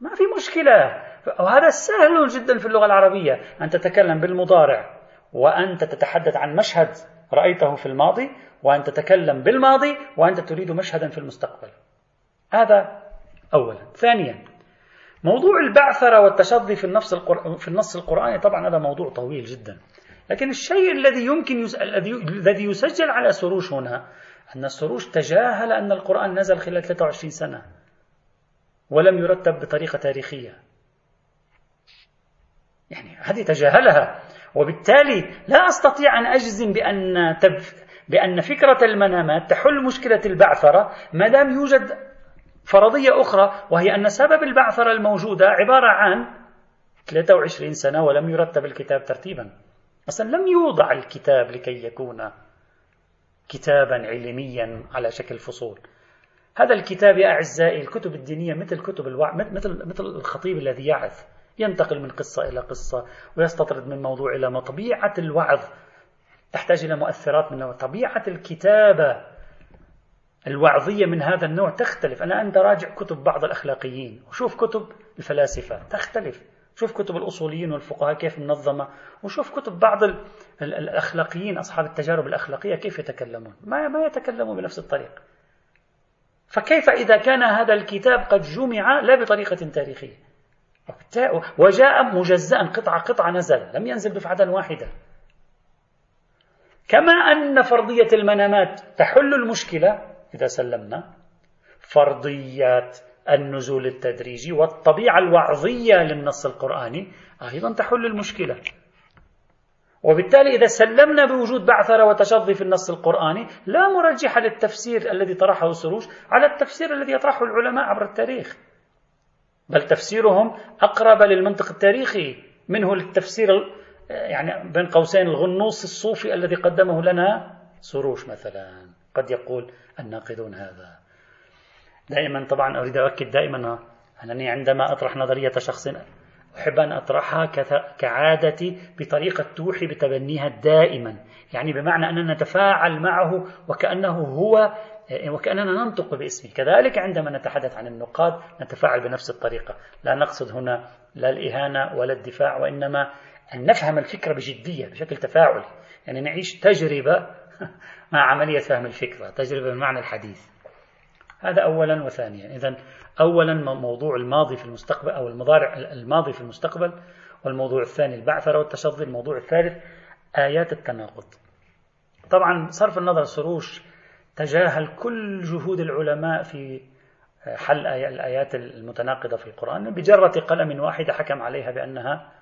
ما في مشكلة. وهذا سهل جدا في اللغة العربية أن تتكلم بالمضارع وأنت تتحدث عن مشهد رأيته في الماضي وأن تتكلم بالماضي وأنت تريد مشهدا في المستقبل. هذا أولا. ثانيا موضوع البعثرة والتشظي في النص في النص القرآني طبعا هذا موضوع طويل جدا. لكن الشيء الذي يمكن. الذي يسجل على سروش هنا أن السروش تجاهل أن القرآن نزل خلال 23 سنة ولم يرتب بطريقة تاريخية. يعني هذه تجاهلها. وبالتالي لا أستطيع أن أجزم بأن بأن فكرة المنامات تحل مشكلة البعثرة ما دام يوجد فرضية أخرى وهي أن سبب البعثرة الموجودة عبارة عن 23 سنة ولم يرتب الكتاب ترتيبا. مثلا لم يوضع الكتاب لكي يكون كتابا علميا على شكل فصول. هذا الكتاب يا أعزائي الكتب الدينية مثل كتب الوع... مثل مثل الخطيب الذي يعظ ينتقل من قصة إلى قصة ويستطرد من موضوع إلى طبيعة الوعظ. تحتاج إلى مؤثرات من طبيعة الكتابة الوعظية من هذا النوع تختلف. أنا أنت راجع كتب بعض الأخلاقيين. وشوف كتب الفلاسفة تختلف. شوف كتب الأصوليين والفقهاء كيف منظمة وشوف كتب بعض الأخلاقيين أصحاب التجارب الأخلاقية كيف يتكلمون. ما, ما يتكلمون بنفس الطريقة فكيف إذا كان هذا الكتاب قد جمع لا بطريقة تاريخية؟ وجاء مجزأ قطعة قطعة نزل لم ينزل دفعة واحدة. كما أن فرضية المنامات تحل المشكلة إذا سلمنا فرضيات النزول التدريجي والطبيعة الوعظية للنص القرآني أيضا تحل المشكلة. وبالتالي إذا سلمنا بوجود بعثرة وتشظي في النص القرآني لا مرجح للتفسير الذي طرحه سروج على التفسير الذي يطرحه العلماء عبر التاريخ. بل تفسيرهم أقرب للمنطق التاريخي منه للتفسير يعني بين قوسين الغنوص الصوفي الذي قدمه لنا سروش مثلا. قد يقول الناقدون هذا. دائما طبعا أريد أؤكد دائما أنني عندما أطرح نظرية شخص أحب أن أطرحها كعادتي بطريقة توحي بتبنيها دائما. يعني بمعنى أننا نتفاعل معه وكأنه هو وكأننا ننطق باسمه. كذلك عندما نتحدث عن النقاد نتفاعل بنفس الطريقة. لا نقصد هنا لا الإهانة ولا الدفاع وإنما أن نفهم الفكرة بجدية بشكل تفاعلي. يعني نعيش تجربة مع عملية فهم الفكرة تجربة بمعنى الحديث. هذا أولا وثانيا. إذا أولا موضوع الماضي في المستقبل أو المضارع الماضي في المستقبل والموضوع الثاني البعثرة والتشظي الموضوع الثالث آيات التناقض. طبعا صرف النظر سروش تجاهل كل جهود العلماء في حل الآيات المتناقضة في القرآن. بجرة قلم واحدة حكم عليها بأنها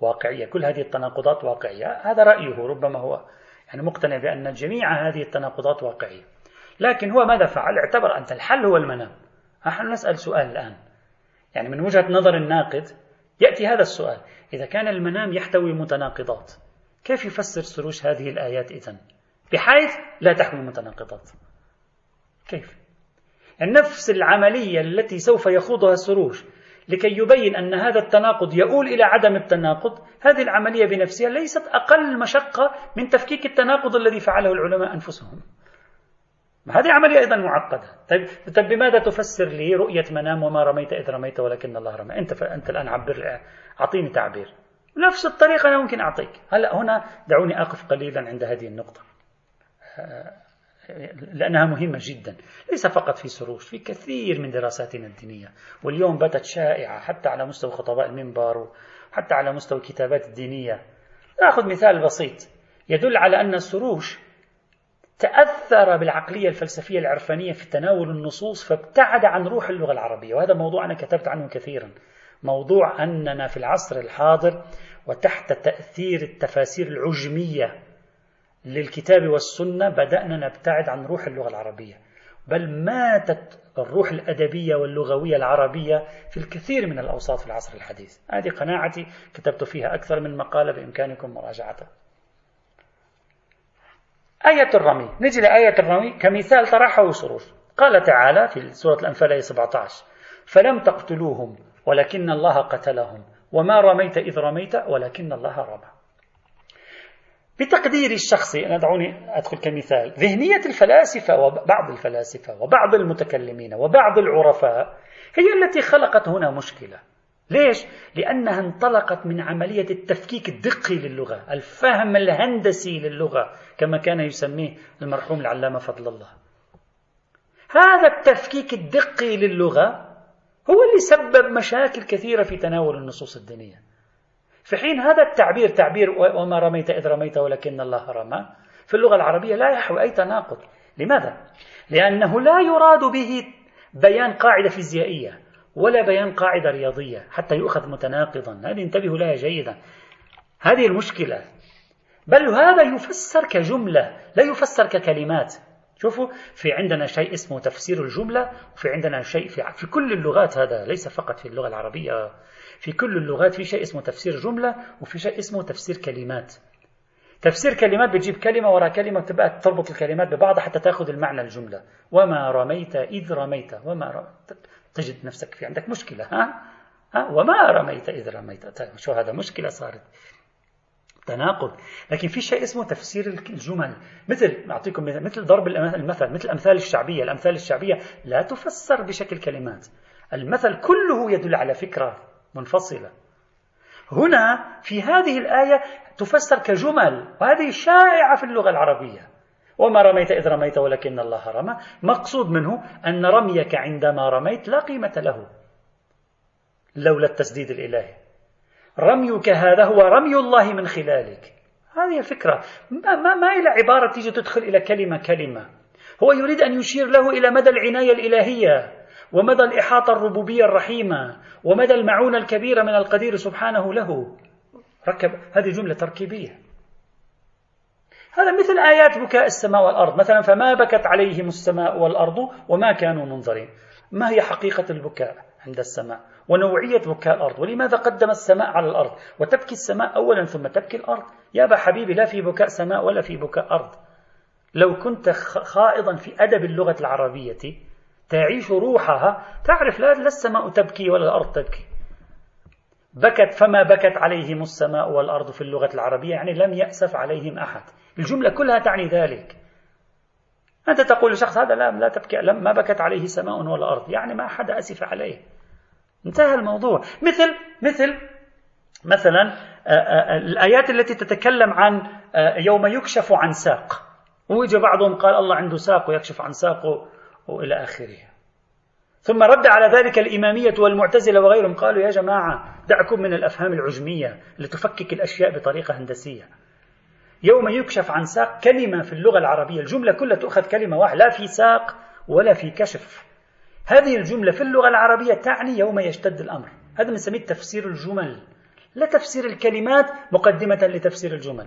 واقعية. كل هذه التناقضات واقعية. هذا رأيه ربما هو يعني مقتنع بأن جميع هذه التناقضات واقعية. لكن هو ماذا فعل؟ اعتبر أن الحل هو المنام. نحن نسأل سؤال الآن. يعني من وجهة نظر الناقد يأتي هذا السؤال. إذا كان المنام يحتوي متناقضات كيف يفسر سروش هذه الآيات إذن؟ بحيث لا تحوي متناقضات. كيف؟ نفس العملية التي سوف يخوضها السروش لكي يبين أن هذا التناقض يؤول إلى عدم التناقض هذه العملية بنفسها ليست أقل مشقة من تفكيك التناقض الذي فعله العلماء أنفسهم. هذه عملية أيضا معقدة. طيب, طيب بماذا تفسر لي رؤية منام وما رميت إذ رميت ولكن الله رمى؟ أنت, أنت الآن عبر أعطيني تعبير. نفس الطريقة أنا ممكن أعطيك. هلأ هنا دعوني أقف قليلا عند هذه النقطة. لأنها مهمة جدا. ليس فقط في سروش في كثير من دراساتنا الدينية. واليوم باتت شائعة حتى على مستوى خطباء المنبر وحتى على مستوى الكتابات الدينية نأخذ مثال بسيط. يدل على أن السروش تأثر بالعقلية الفلسفية العرفانية في تناول النصوص فابتعد عن روح اللغة العربية. وهذا موضوع أنا كتبت عنه كثيرا. موضوع أننا في العصر الحاضر وتحت تأثير التفاسير العجمية للكتاب والسنة بدأنا نبتعد عن روح اللغة العربية. بل ماتت الروح الأدبية واللغوية العربية في الكثير من الأوساط في العصر الحديث. هذه قناعتي كتبت فيها أكثر من مقالة بإمكانكم مراجعتها. آية الرمي. نجي لآية الرمي. كمثال طرحه سرور قال تعالى في سورة الأنفال آية 17 فلم تقتلوهم ولكن الله قتلهم. وما رميت إذ رميت ولكن الله رمى. بتقديري الشخصي أنا دعوني أدخل كمثال. ذهنية الفلاسفة وبعض الفلاسفة وبعض المتكلمين وبعض العرفاء هي التي خلقت هنا مشكلة. ليش؟ لأنها انطلقت من عملية التفكيك الدقي للغة الفهم الهندسي للغة. كما كان يسميه المرحوم العلامة فضل الله. هذا التفكيك الدقي للغة هو اللي سبب مشاكل كثيرة في تناول النصوص الدينية. في حين هذا التعبير تعبير وما رميت إذ رميت ولكن الله رمى في اللغة العربية لا يحوي أي تناقض. لماذا؟ لأنه لا يراد به بيان قاعدة فيزيائية ولا بيان قاعدة رياضية حتى يؤخذ متناقضا. هذه انتبهوا لها جيدا. هذه المشكلة بل هذا يفسر كجملة لا يفسر ككلمات. شوفوا في عندنا شيء اسمه تفسير الجملة وفي عندنا شيء في, في كل اللغات هذا ليس فقط في اللغة العربية. في كل اللغات في شيء اسمه تفسير جملة وفي شيء اسمه تفسير كلمات. تفسير كلمات بتجيب كلمة وراء كلمة تبقى تربط الكلمات ببعضها حتى تأخذ المعنى الجملة. وما رميت إذ رميت وما رميت تجد نفسك في عندك مشكلة ها, ها؟ وما رميت إذ رميت. طيب شو هذا مشكلة صارت؟ تناقض. لكن في شيء اسمه تفسير الجمل. مثل أعطيكم مثل ضرب المثل مثل الأمثال الشعبية. الأمثال الشعبية لا تفسر بشكل كلمات. المثل كله يدل على فكرة منفصلة. هنا في هذه الآية تفسر كجمل. وهذه شائعة في اللغة العربية. وما رميت إذ رميت ولكن الله رمى. مقصود منه أن رميك عندما رميت لا قيمة له. لولا التسديد الإلهي. رميك هذا هو رمي الله من خلالك. هذه الفكرة. ما, ما, ما إلى عبارة تيجي تدخل إلى كلمة كلمة. هو يريد أن يشير له إلى مدى العناية الإلهية ومدى الإحاطة الربوبية الرحيمة ومدى المعونة الكبيرة من القدير سبحانه له. ركب هذه جملة تركيبية. هذا مثل آيات بكاء السماء والأرض. مثلا فما بكت عليهم السماء والأرض وما كانوا منظرين. ما هي حقيقة البكاء عند السماء؟ ونوعية بكاء الأرض ولماذا قدم السماء على الأرض؟ وتبكي السماء أولا ثم تبكي الأرض. يا أبا حبيبي لا في بكاء سماء ولا في بكاء أرض. لو كنت خائضا في أدب اللغة العربية تعيش روحها تعرف لا السماء تبكي ولا الأرض تبكي. بكت فما بكت عليهم السماء والأرض في اللغة العربية يعني لم يأسف عليهم أحد. الجملة كلها تعني ذلك. أنت تقول لشخص هذا لا لا تبكي لم ما بكت عليه سماء ولا أرض يعني ما أحد أسف عليه. انتهى الموضوع. مثل مثل مثلا الآيات التي تتكلم عن يوم يكشف عن ساق. ويجي بعضهم قال الله عنده ساق ويكشف عن ساقه وإلى آخره. ثم رد على ذلك الإمامية والمعتزلة وغيرهم قالوا يا جماعة دعكم من الأفهام العجمية لتفكك الأشياء بطريقة هندسية. يوم يكشف عن ساق كلمة في اللغة العربية الجملة كلها تؤخذ كلمة واحدة لا في ساق ولا في كشف. هذه الجملة في اللغة العربية تعني يوم يشتد الأمر. هذا بنسميه تفسير الجمل. لا تفسير الكلمات مقدمة لتفسير الجمل.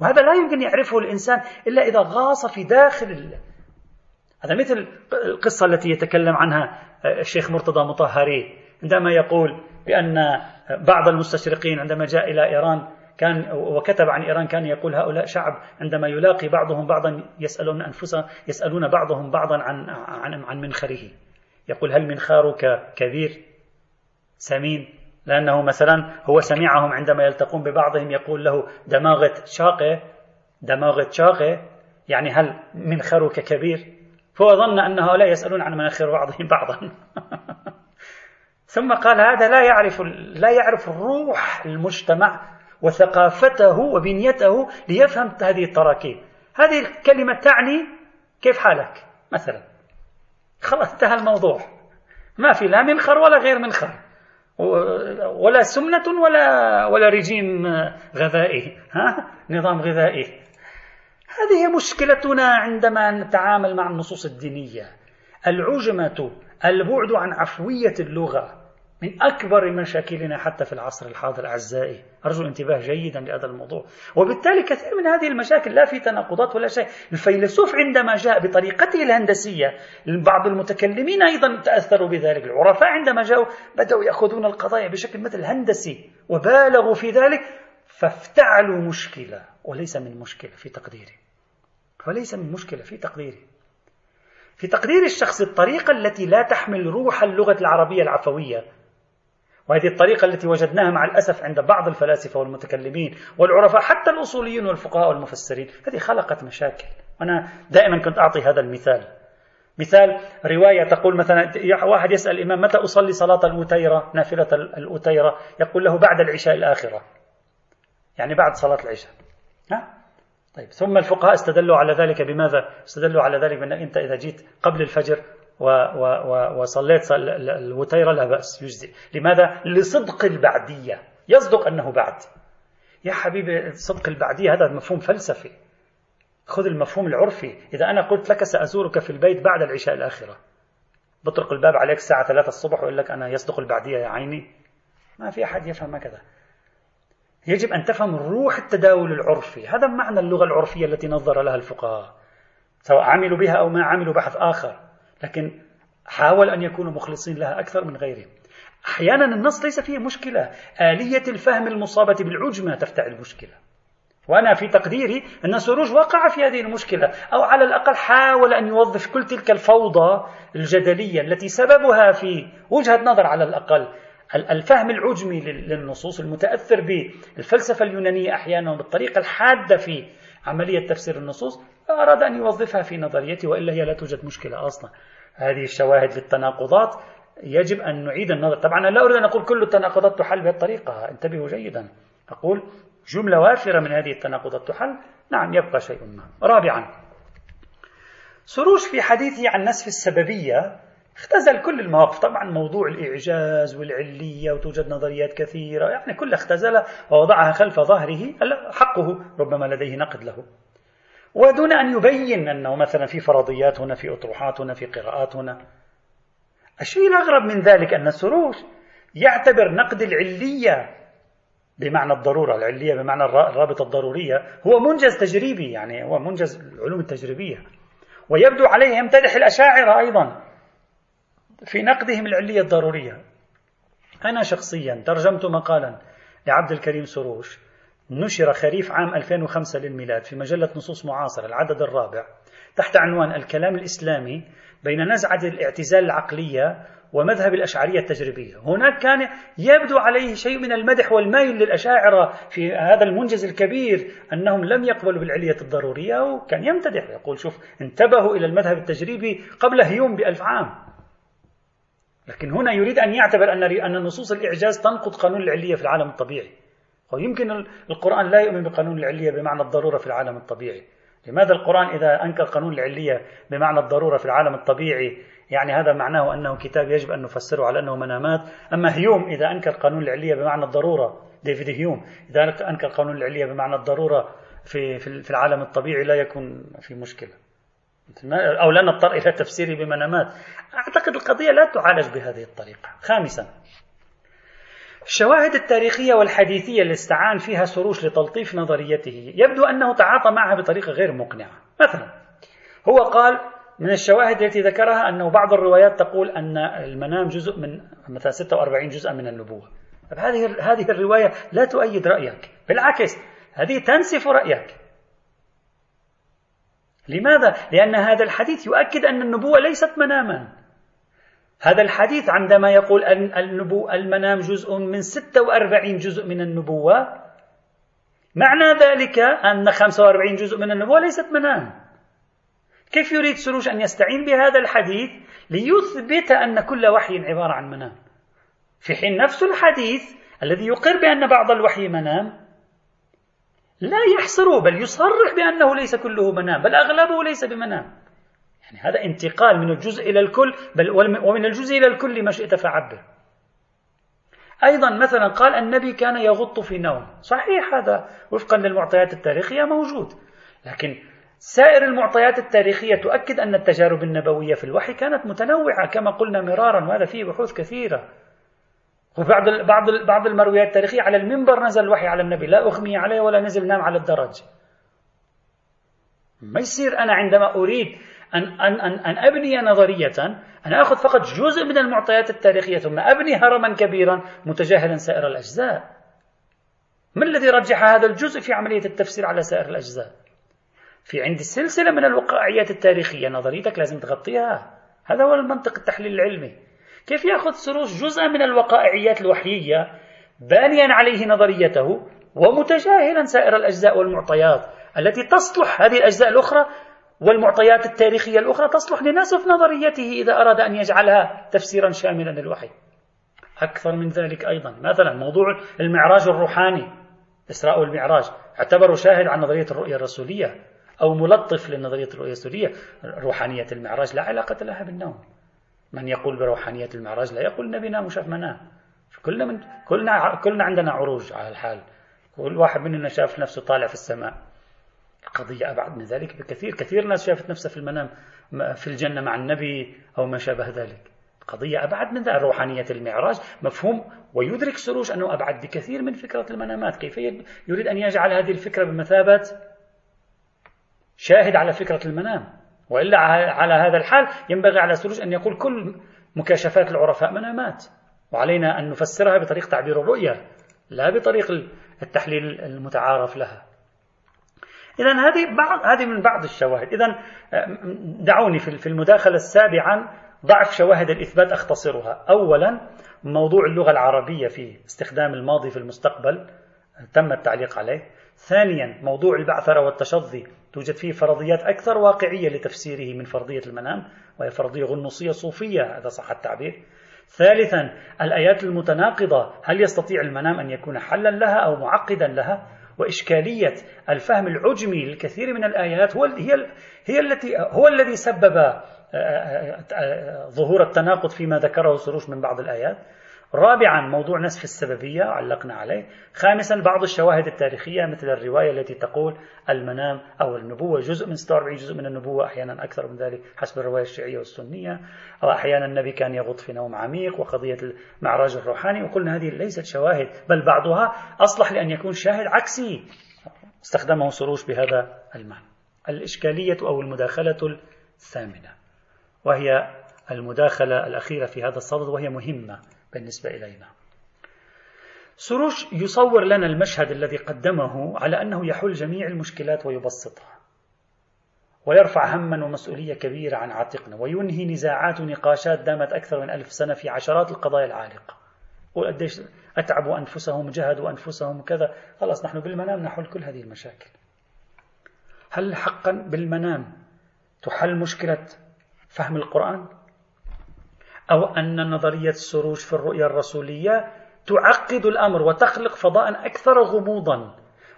وهذا لا يمكن يعرفه الإنسان إلا إذا غاص في داخل هذا مثل القصة التي يتكلم عنها الشيخ مرتضى مطهري عندما يقول بأن بعض المستشرقين عندما جاء إلى إيران كان وكتب عن إيران كان يقول هؤلاء شعب عندما يلاقي بعضهم بعضا يسألون أنفسهم يسألون بعضهم بعضا عن عن عن منخره. يقول هل منخارك كبير؟ سمين. لأنه مثلا هو سمعهم عندما يلتقون ببعضهم يقول له دماغة شاقة دماغة شاقة. يعني هل منخرك كبير؟ فهو ظن أن هؤلاء يسألون عن مناخير بعضهم بعضا. ثم قال هذا لا يعرف لا يعرف روح المجتمع وثقافته وبنيته ليفهم هذه التراكيب. هذه الكلمة تعني كيف حالك؟ مثلا. خلاص انتهى الموضوع. ما في لا منخر ولا غير منخر. ولا سمنة ولا ولا رجيم غذائي. ها؟ نظام غذائي. هذه مشكلتنا عندما نتعامل مع النصوص الدينية. العجمة البعد عن عفوية اللغة. من أكبر مشاكلنا حتى في العصر الحاضر أعزائي. أرجو الانتباه جيدا لهذا الموضوع. وبالتالي كثير من هذه المشاكل لا في تناقضات ولا شيء. الفيلسوف عندما جاء بطريقته الهندسية بعض المتكلمين أيضا تأثروا بذلك. العرفاء عندما جاءوا بدأوا يأخذون القضايا بشكل مثل هندسي وبالغوا في ذلك فافتعلوا مشكلة. وليس من مشكلة في تقديري. وليس من مشكلة في تقديري. في تقدير الشخص الطريقة التي لا تحمل روح اللغة العربية العفوية وهذه الطريقة التي وجدناها مع الأسف عند بعض الفلاسفة والمتكلمين والعرفاء حتى الأصوليين والفقهاء والمفسرين. هذه خلقت مشاكل. أنا دائما كنت أعطي هذا المثال. مثال رواية تقول مثلا واحد يسأل الإمام متى أصلي صلاة الأوتيرة؟ نافلة الأوتيرة. يقول له بعد العشاء الآخرة. يعني بعد صلاة العشاء. ها؟ طيب ثم الفقهاء استدلوا على ذلك بماذا؟ استدلوا على ذلك بأن أنت إذا جيت قبل الفجر و و و وصليت الوتيرة لا بأس يجزي. لماذا؟ لصدق البعدية. يصدق أنه بعد. يا حبيبي صدق البعدية هذا مفهوم فلسفي. خذ المفهوم العرفي. إذا أنا قلت لك سأزورك في البيت بعد العشاء الآخرة. بطرق الباب عليك الساعة 3 الصبح ويقول لك أنا يصدق البعدية يا عيني. ما في أحد يفهم هكذا. يجب أن تفهم روح التداول العرفي. هذا معنى اللغة العرفية التي نظر لها الفقهاء سواء عملوا بها أو ما عملوا بحث آخر. لكن حاول أن يكونوا مخلصين لها أكثر من غيرهم. أحيانا النص ليس فيه مشكلة. آلية الفهم المصابة بالعجمة تفتح المشكلة. وأنا في تقديري أن سروج وقع في هذه المشكلة. أو على الأقل حاول أن يوظف كل تلك الفوضى الجدلية التي سببها في وجهة نظر على الأقل. الفهم العجمي للنصوص المتأثر بالفلسفة اليونانية أحيانا بالطريقة الحادة في عملية تفسير النصوص أراد أن يوظفها في نظريته وإلا هي لا توجد مشكلة أصلا. هذه الشواهد للتناقضات. يجب أن نعيد النظر. طبعا أنا لا أريد أن أقول كل التناقضات تحل بهذه الطريقة انتبهوا جيدا. أقول جملة وافرة من هذه التناقضات تحل. نعم يبقى شيء ما. رابعا سروش في حديثه عن نسف السببية اختزل كل المواقف. طبعا موضوع الإعجاز والعلية وتوجد نظريات كثيرة. يعني كلها اختزلها ووضعها خلف ظهره. حقه؟ ربما لديه نقد له. ودون أن يبين أنه مثلا في فرضيات هنا في أطروحات هنا في قراءات هنا. الشيء الأغرب من ذلك أن السروش يعتبر نقد العلية بمعنى الضرورة. العلية بمعنى الرابطة الضرورية. هو منجز تجريبي يعني هو منجز العلوم التجريبية. ويبدو عليه يمتدح الأشاعرة أيضا في نقدهم العلية الضرورية. أنا شخصيا ترجمت مقالا لعبد الكريم سروش. نشر خريف عام 2005 للميلاد في مجلة نصوص معاصرة العدد الرابع تحت عنوان الكلام الإسلامي بين نزعة الاعتزال العقلية ومذهب الأشعرية التجريبية. هناك كان يبدو عليه شيء من المدح والميل للأشاعرة في هذا المنجز الكبير أنهم لم يقبلوا بالعلية الضرورية وكان يمتدح يقول شوف انتبهوا إلى المذهب التجريبي قبل هيوم بألف عام. لكن هنا يريد أن يعتبر أن أن نصوص الإعجاز تنقض قانون العلية في العالم الطبيعي. ويمكن القرآن لا يؤمن بقانون العلية بمعنى الضرورة في العالم الطبيعي. لماذا القرآن إذا أنكر قانون العلية بمعنى الضرورة في العالم الطبيعي؟ يعني هذا معناه أنه كتاب يجب أن نفسره على أنه منامات. أما هيوم إذا أنكر قانون العلية بمعنى الضرورة ديفيد هيوم إذا أنكر قانون العلية بمعنى الضرورة في في العالم الطبيعي لا يكون في مشكلة. أو لا نضطر إلى تفسيره بمنامات. أعتقد القضية لا تعالج بهذه الطريقة. خامسا الشواهد التاريخية والحديثية اللي استعان فيها سروش لتلطيف نظريته يبدو أنه تعاطى معها بطريقة غير مقنعة. مثلا هو قال من الشواهد التي ذكرها أنه بعض الروايات تقول أن المنام جزء من مثلا 46 جزءا من النبوة. هذه هذه الرواية لا تؤيد رأيك. بالعكس هذه تنسف رأيك. لماذا؟ لأن هذا الحديث يؤكد أن النبوة ليست مناما. هذا الحديث عندما يقول أن النبو المنام جزء من 46 جزء من النبوة معنى ذلك أن 45 جزء من النبوة ليست منام. كيف يريد سروش أن يستعين بهذا الحديث ليثبت أن كل وحي عبارة عن منام؟ في حين نفس الحديث الذي يقر بأن بعض الوحي منام لا يحصره بل يصرح بأنه ليس كله منام بل أغلبه ليس بمنام. يعني هذا انتقال من الجزء إلى الكل بل ومن الجزء إلى الكل ما شئت فعبر. أيضا مثلا قال النبي كان يغط في نوم. صحيح هذا وفقا للمعطيات التاريخية موجود. لكن سائر المعطيات التاريخية تؤكد أن التجارب النبوية في الوحي كانت متنوعة كما قلنا مرارا وهذا فيه بحوث كثيرة. وبعض بعض بعض المرويات التاريخية على المنبر نزل الوحي على النبي لا أغمي عليه ولا نزل نام على الدرج. ما يصير أنا عندما أريد أن, أن, أن, أن أبني نظرية أنا أخذ فقط جزء من المعطيات التاريخية ثم أبني هرما كبيرا متجاهلا سائر الأجزاء. ما الذي رجح هذا الجزء في عملية التفسير على سائر الأجزاء؟ في عندي سلسلة من الوقائعيات التاريخية نظريتك لازم تغطيها. هذا هو المنطق التحليل العلمي. كيف يأخذ سروش جزءا من الوقائعيات الوحيية بانيا عليه نظريته ومتجاهلا سائر الأجزاء والمعطيات التي تصلح هذه الأجزاء الأخرى والمعطيات التاريخية الأخرى تصلح لنسف نظريته إذا أراد أن يجعلها تفسيرا شاملا للوحي. أكثر من ذلك أيضا. مثلا موضوع المعراج الروحاني إسراء والمعراج اعتبروا شاهد عن نظرية الرؤية الرسولية أو ملطف لنظرية الرؤية الرسولية. روحانية المعراج لا علاقة لها بالنوم. من يقول بروحانية المعراج لا يقول النبي نام وشاف منام. كلنا من كلنا كلنا عندنا عروج على الحال. كل واحد مننا شاف نفسه طالع في السماء. القضية أبعد من ذلك بكثير. كثير ناس شافت نفسها في المنام في الجنة مع النبي أو ما شابه ذلك. قضية أبعد من ذلك. روحانية المعراج مفهوم. ويدرك سروش أنه أبعد بكثير من فكرة المنامات. كيف يريد أن يجعل هذه الفكرة بمثابة؟ شاهد على فكرة المنام. وإلا على هذا الحال ينبغي على سروش أن يقول كل مكاشفات العرفاء منامات. وعلينا أن نفسرها بطريق تعبير الرؤية لا بطريق التحليل المتعارف لها. إذا هذه بعض هذه من بعض الشواهد، إذا دعوني في المداخلة السابعة ضعف شواهد الإثبات أختصرها، أولا موضوع اللغة العربية في استخدام الماضي في المستقبل تم التعليق عليه، ثانيا موضوع البعثرة والتشظي توجد فيه فرضيات أكثر واقعية لتفسيره من فرضية المنام وهي فرضية غنوصية صوفية هذا صح التعبير. ثالثا الآيات المتناقضة هل يستطيع المنام أن يكون حلا لها أو معقدا لها؟ وإشكالية الفهم العجمي للكثير من الآيات هو هي هي التي هو الذي سبب آه، آه، آه، ظهور التناقض فيما ذكره سروش من بعض الآيات. رابعا موضوع نسف السببية علقنا عليه. خامسا بعض الشواهد التاريخية مثل الرواية التي تقول المنام أو النبوة جزء من 46 جزء من النبوة أحيانا أكثر من ذلك حسب الرواية الشيعية والسنية. أو أحيانا النبي كان يغط في نوم عميق وقضية المعراج الروحاني. وقلنا هذه ليست شواهد بل بعضها أصلح لأن يكون شاهد عكسي. استخدمه سروش بهذا المعنى. الإشكالية أو المداخلة الثامنة وهي المداخلة الأخيرة في هذا الصدد وهي مهمة. بالنسبة إلينا. سروش يصور لنا المشهد الذي قدمه على أنه يحل جميع المشكلات ويبسطها ويرفع هما ومسؤولية كبيرة عن عاتقنا وينهي نزاعات ونقاشات دامت أكثر من ألف سنة في عشرات القضايا العالقة. وقديش أتعبوا أنفسهم جهدوا أنفسهم كذا خلاص نحن بالمنام نحل كل هذه المشاكل. هل حقا بالمنام تحل مشكلة فهم القرآن؟ أو أن نظرية السروج في الرؤية الرسولية تعقد الأمر وتخلق فضاء أكثر غموضا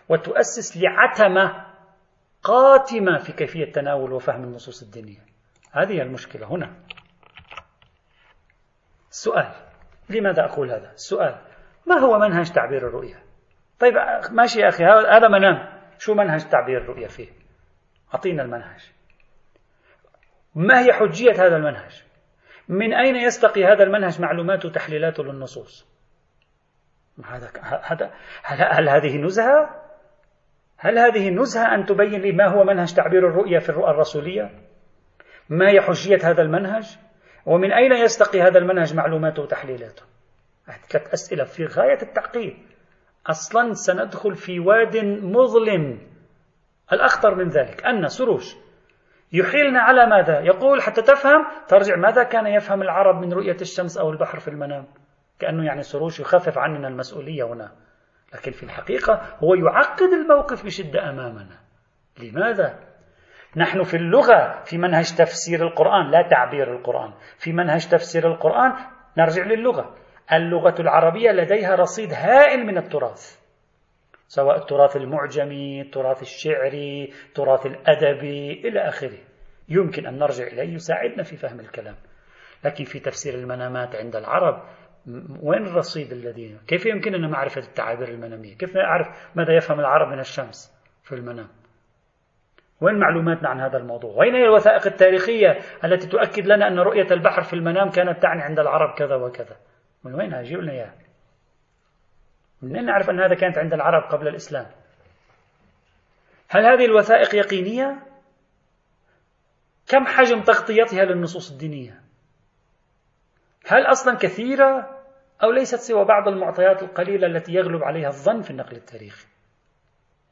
وتؤسس لعتمة قاتمة في كيفية تناول وفهم النصوص الدينية هذه المشكلة هنا السؤال لماذا أقول هذا؟ السؤال ما هو منهج تعبير الرؤية؟ طيب ماشي يا أخي هذا منام شو منهج تعبير الرؤية فيه؟ أعطينا المنهج ما هي حجية هذا المنهج؟ من أين يستقي هذا المنهج معلوماته وتحليلاته للنصوص؟ هذا هذا هل, هل هذه نزهة؟ هل هذه نزهة أن تبين لي ما هو منهج تعبير الرؤية في الرؤى الرسولية؟ ما هي حجية هذا المنهج؟ ومن أين يستقي هذا المنهج معلوماته وتحليلاته ثلاث أسئلة في غاية التعقيد. أصلا سندخل في واد مظلم. الأخطر من ذلك أن سروش يحيلنا على ماذا؟ يقول حتى تفهم ترجع ماذا كان يفهم العرب من رؤية الشمس أو البحر في المنام؟ كأنه يعني سروش يخفف عننا المسؤولية هنا. لكن في الحقيقة هو يعقد الموقف بشدة أمامنا. لماذا؟ نحن في اللغة في منهج تفسير القرآن لا تعبير القرآن. في منهج تفسير القرآن نرجع للغة. اللغة العربية لديها رصيد هائل من التراث. سواء التراث المعجمي التراث الشعري التراث الأدبي إلى آخره. يمكن أن نرجع إليه يساعدنا في فهم الكلام. لكن في تفسير المنامات عند العرب وين الرصيد الذي؟ كيف يمكننا معرفة التعابير المنامية؟ كيف نعرف ماذا يفهم العرب من الشمس في المنام؟ وين معلوماتنا عن هذا الموضوع؟ وين هي الوثائق التاريخية التي تؤكد لنا أن رؤية البحر في المنام كانت تعني عند العرب كذا وكذا؟ من وين لنا إياها منين نعرف أن هذا كانت عند العرب قبل الإسلام. هل هذه الوثائق يقينية؟ كم حجم تغطيتها للنصوص الدينية؟ هل أصلا كثيرة أو ليست سوى بعض المعطيات القليلة التي يغلب عليها الظن في النقل التاريخي؟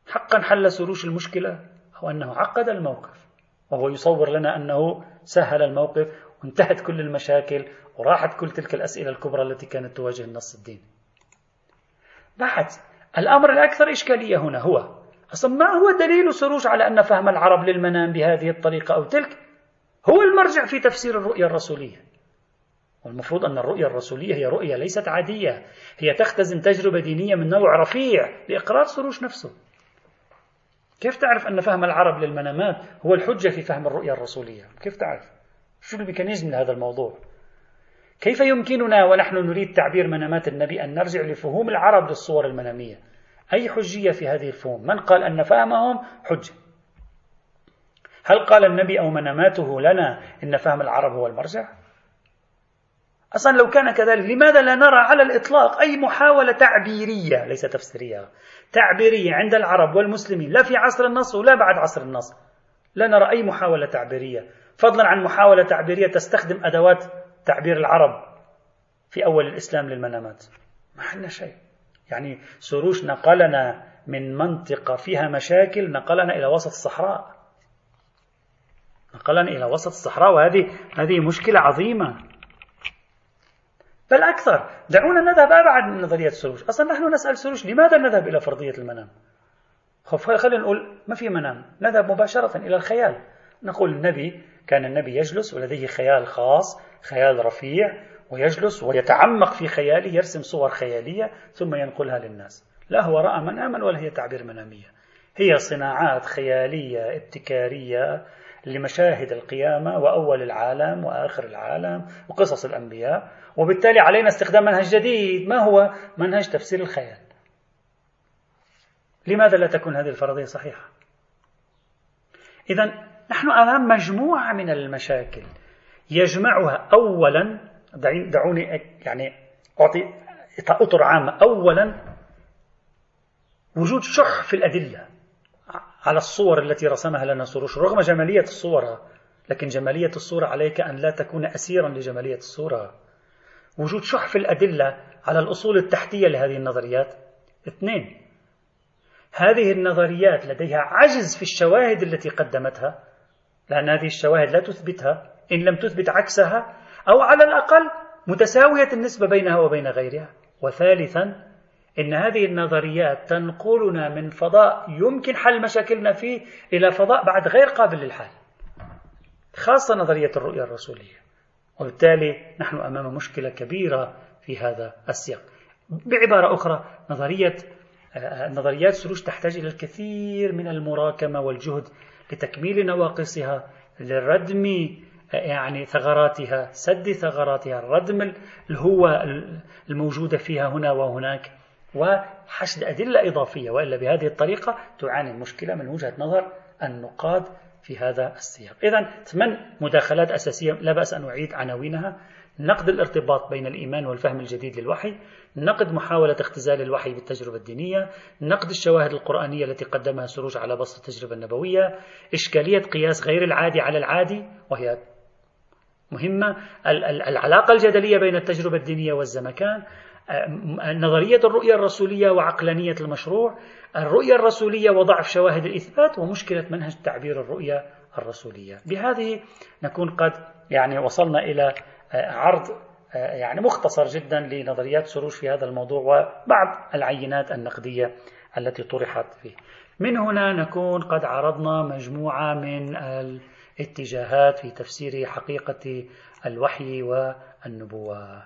حقا حل سروش المشكلة أو أنه عقد الموقف وهو يصور لنا أنه سهل الموقف وانتهت كل المشاكل وراحت كل تلك الأسئلة الكبرى التي كانت تواجه النص الديني. بعد الأمر الأكثر إشكالية هنا هو أصلا ما هو دليل سروش على أن فهم العرب للمنام بهذه الطريقة أو تلك؟ هو المرجع في تفسير الرؤية الرسولية. والمفروض أن الرؤية الرسولية هي رؤية ليست عادية هي تختزن تجربة دينية من نوع رفيع لإقرار سروش نفسه. كيف تعرف أن فهم العرب للمنامات هو الحجة في فهم الرؤية الرسولية؟ كيف تعرف؟ شو الميكانيزم لهذا الموضوع؟ كيف يمكننا ونحن نريد تعبير منامات النبي أن نرجع لفهوم العرب للصور المنامية؟ أي حجية في هذه الفهوم؟ من قال أن فهمهم حجة. هل قال النبي أو مناماته لنا إن فهم العرب هو المرجع؟ أصلا لو كان كذلك لماذا لا نرى على الإطلاق أي محاولة تعبيرية؟ ليس تفسيرية. تعبيرية عند العرب والمسلمين لا في عصر النص ولا بعد عصر النص. لا نرى أي محاولة تعبيرية. فضلا عن محاولة تعبيرية تستخدم أدوات تعبير العرب في أول الإسلام للمنامات. ما عندنا شيء. يعني سروش نقلنا من منطقة فيها مشاكل نقلنا إلى وسط الصحراء نقلنا إلى وسط الصحراء وهذه هذه مشكلة عظيمة. بل أكثر. دعونا نذهب أبعد من نظرية سروش. أصلا نحن نسأل سروش لماذا نذهب إلى فرضية المنام؟ خلينا نقول ما في منام. نذهب مباشرة إلى الخيال. نقول النبي كان النبي يجلس ولديه خيال خاص. خيال رفيع ويجلس ويتعمق في خياله يرسم صور خيالية ثم ينقلها للناس. لا هو رأى من آمن ولا هي تعبير منامية. هي صناعات خيالية ابتكارية لمشاهد القيامة وأول العالم وآخر العالم وقصص الأنبياء وبالتالي علينا استخدام منهج جديد. ما هو؟ منهج تفسير الخيال. لماذا لا تكون هذه الفرضية صحيحة؟ إذا نحن أمام مجموعة من المشاكل يجمعها أولا دعوني يعني أعطي أطر عامة. أولا وجود شح في الأدلة على الصور التي رسمها لنا سروش. رغم جمالية الصورة لكن جمالية الصورة عليك أن لا تكون أسيرا لجمالية الصورة. وجود شح في الأدلة على الأصول التحتية لهذه النظريات. اثنين هذه النظريات لديها عجز في الشواهد التي قدمتها لأن هذه الشواهد لا تثبتها. إن لم تثبت عكسها أو على الأقل متساوية النسبة بينها وبين غيرها. وثالثا إن هذه النظريات تنقلنا من فضاء يمكن حل مشاكلنا فيه إلى فضاء بعد غير قابل للحل خاصة نظرية الرؤية الرسولية. وبالتالي نحن أمام مشكلة كبيرة في هذا السياق. بعبارة أخرى نظرية نظريات سروش تحتاج إلى الكثير من المراكمة والجهد لتكميل نواقصها لردم يعني ثغراتها سد ثغراتها ردم الهوة الموجودة فيها هنا وهناك وحشد أدلة إضافية وإلا بهذه الطريقة تعاني المشكلة من وجهة نظر النقاد في هذا السياق. إذا ثمان مداخلات أساسية لا بأس أن أعيد عناوينها. نقد الارتباط بين الإيمان والفهم الجديد للوحي نقد محاولة اختزال الوحي بالتجربة الدينية نقد الشواهد القرآنية التي قدمها سروج على بسط التجربة النبوية إشكالية قياس غير العادي على العادي وهي مهمة. العلاقة الجدلية بين التجربة الدينية والزمكان نظرية الرؤية الرسولية وعقلانية المشروع. الرؤية الرسولية وضعف شواهد الإثبات ومشكلة منهج تعبير الرؤية الرسولية. بهذه نكون قد يعني وصلنا إلى عرض يعني مختصر جدا لنظريات سروج في هذا الموضوع وبعض العينات النقدية التي طرحت فيه. من هنا نكون قد عرضنا مجموعة من الاتجاهات في تفسير حقيقة الوحي والنبوة.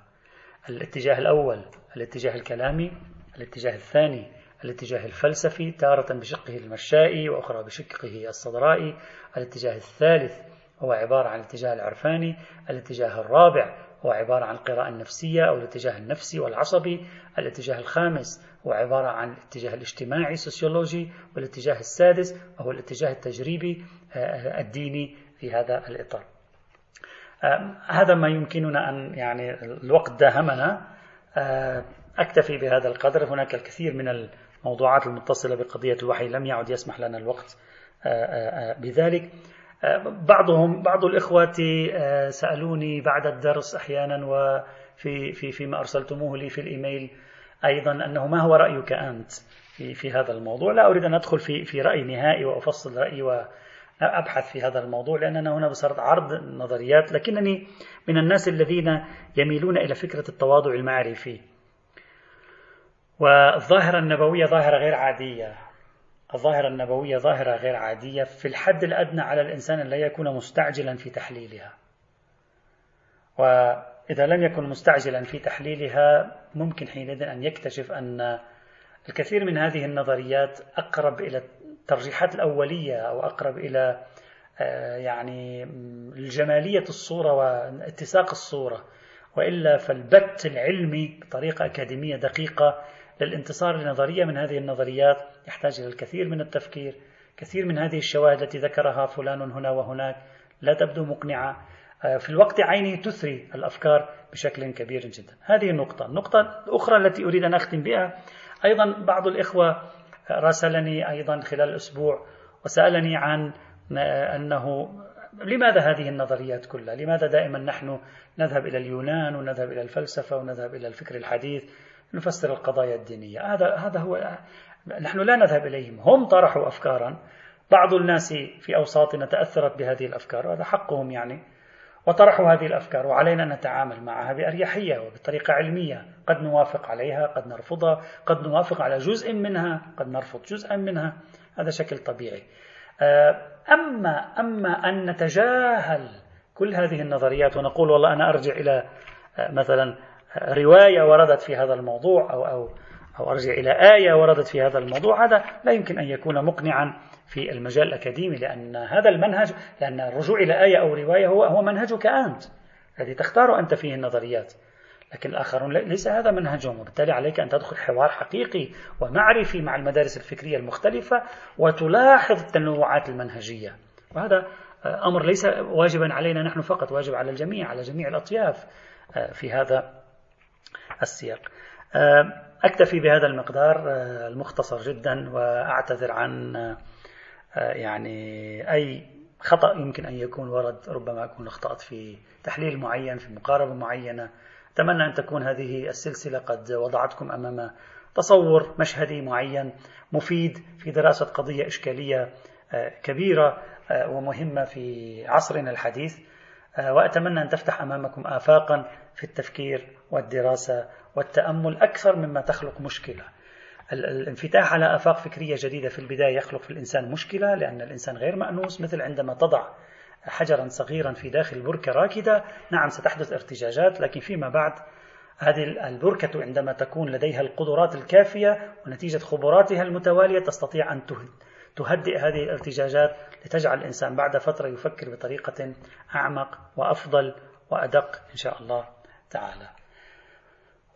الاتجاه الأول الاتجاه الكلامي الاتجاه الثاني الاتجاه الفلسفي تارة بشقه المشائي وأخرى بشقه الصدرائي. الاتجاه الثالث هو عبارة عن الاتجاه العرفاني الاتجاه الرابع هو عبارة عن القراءة النفسية أو الاتجاه النفسي والعصبي الاتجاه الخامس هو عبارة عن الاتجاه الاجتماعي سوسيولوجي والاتجاه السادس وهو الاتجاه التجريبي آه، الديني في هذا الإطار. هذا ما يمكننا أن يعني الوقت داهمنا. أكتفي بهذا القدر. هناك الكثير من الموضوعات المتصلة بقضية الوحي لم يعد يسمح لنا الوقت بذلك. بعضهم بعض الإخوة سألوني بعد الدرس أحيانا وفي في فيما أرسلتموه لي في الإيميل أيضا أنه ما هو رأيك أنت في في هذا الموضوع؟ لا أريد أن أدخل في في رأي نهائي وأفصل رأيي أبحث في هذا الموضوع لأننا هنا بصرت عرض نظريات لكنني من الناس الذين يميلون إلى فكرة التواضع المعرفي. والظاهرة النبوية ظاهرة غير عادية. الظاهرة النبوية ظاهرة غير عادية في الحد الأدنى على الإنسان أن لا يكون مستعجلا في تحليلها. وإذا لم يكن مستعجلا في تحليلها ممكن حينئذ أن يكتشف أن الكثير من هذه النظريات أقرب إلى الترجيحات الأولية أو أقرب إلى آه، يعني الجمالية الصورة واتساق الصورة وإلا فالبت العلمي بطريقة أكاديمية دقيقة للانتصار لنظرية من هذه النظريات يحتاج إلى الكثير من التفكير كثير من هذه الشواهد التي ذكرها فلان هنا وهناك. لا تبدو مقنعة. آه، في الوقت عينه تثري الأفكار بشكل كبير جدا. هذه النقطة. النقطة الأخرى التي أريد أن أختم بها أيضا بعض الإخوة راسلني أيضا خلال الأسبوع وسألني عن أنه لماذا هذه النظريات كلها؟ لماذا دائما نحن نذهب إلى اليونان ونذهب إلى الفلسفة ونذهب إلى الفكر الحديث نفسر القضايا الدينية. هذا هذا هو نحن لا نذهب إليهم. هم طرحوا أفكارا. بعض الناس في أوساطنا تأثرت بهذه الأفكار وهذا حقهم يعني. وطرحوا هذه الأفكار وعلينا ان نتعامل معها بأريحية وبطريقة علمية، قد نوافق عليها، قد نرفضها، قد نوافق على جزء منها، قد نرفض جزءا منها، هذا شكل طبيعي. آه، أما أما أن نتجاهل كل هذه النظريات ونقول والله أنا أرجع إلى آه، مثلا آه، رواية وردت في هذا الموضوع أو أو أو أرجع إلى آية وردت في هذا الموضوع، هذا لا يمكن أن يكون مقنعا في المجال الأكاديمي لأن هذا المنهج لأن الرجوع إلى آية أو رواية هو هو منهجك أنت الذي تختار أنت فيه النظريات. لكن الآخرون ليس هذا منهجهم وبالتالي عليك أن تدخل حوار حقيقي ومعرفي مع المدارس الفكرية المختلفة وتلاحظ التنوعات المنهجية. وهذا أمر ليس واجبا علينا نحن فقط واجب على الجميع على جميع الأطياف آه، في هذا السياق. آه، أكتفي بهذا المقدار آه، المختصر جدا وأعتذر عن آه، يعني أي خطأ يمكن أن يكون ورد ربما أكون أخطأت في تحليل معين في مقاربة معينة. أتمنى أن تكون هذه السلسلة قد وضعتكم أمام تصور مشهدي معين مفيد في دراسة قضية إشكالية كبيرة ومهمة في عصرنا الحديث. وأتمنى أن تفتح أمامكم آفاقا في التفكير والدراسة والتأمل أكثر مما تخلق مشكلة. الانفتاح على آفاق فكرية جديدة في البداية يخلق في الإنسان مشكلة لأن الإنسان غير مأنوس مثل عندما تضع حجرا صغيرا في داخل بركة راكدة. نعم ستحدث ارتجاجات لكن فيما بعد هذه البركة عندما تكون لديها القدرات الكافية ونتيجة خبراتها المتوالية تستطيع أن تهدئ هذه الارتجاجات لتجعل الإنسان بعد فترة يفكر بطريقة أعمق وأفضل وأدق إن شاء الله تعالى.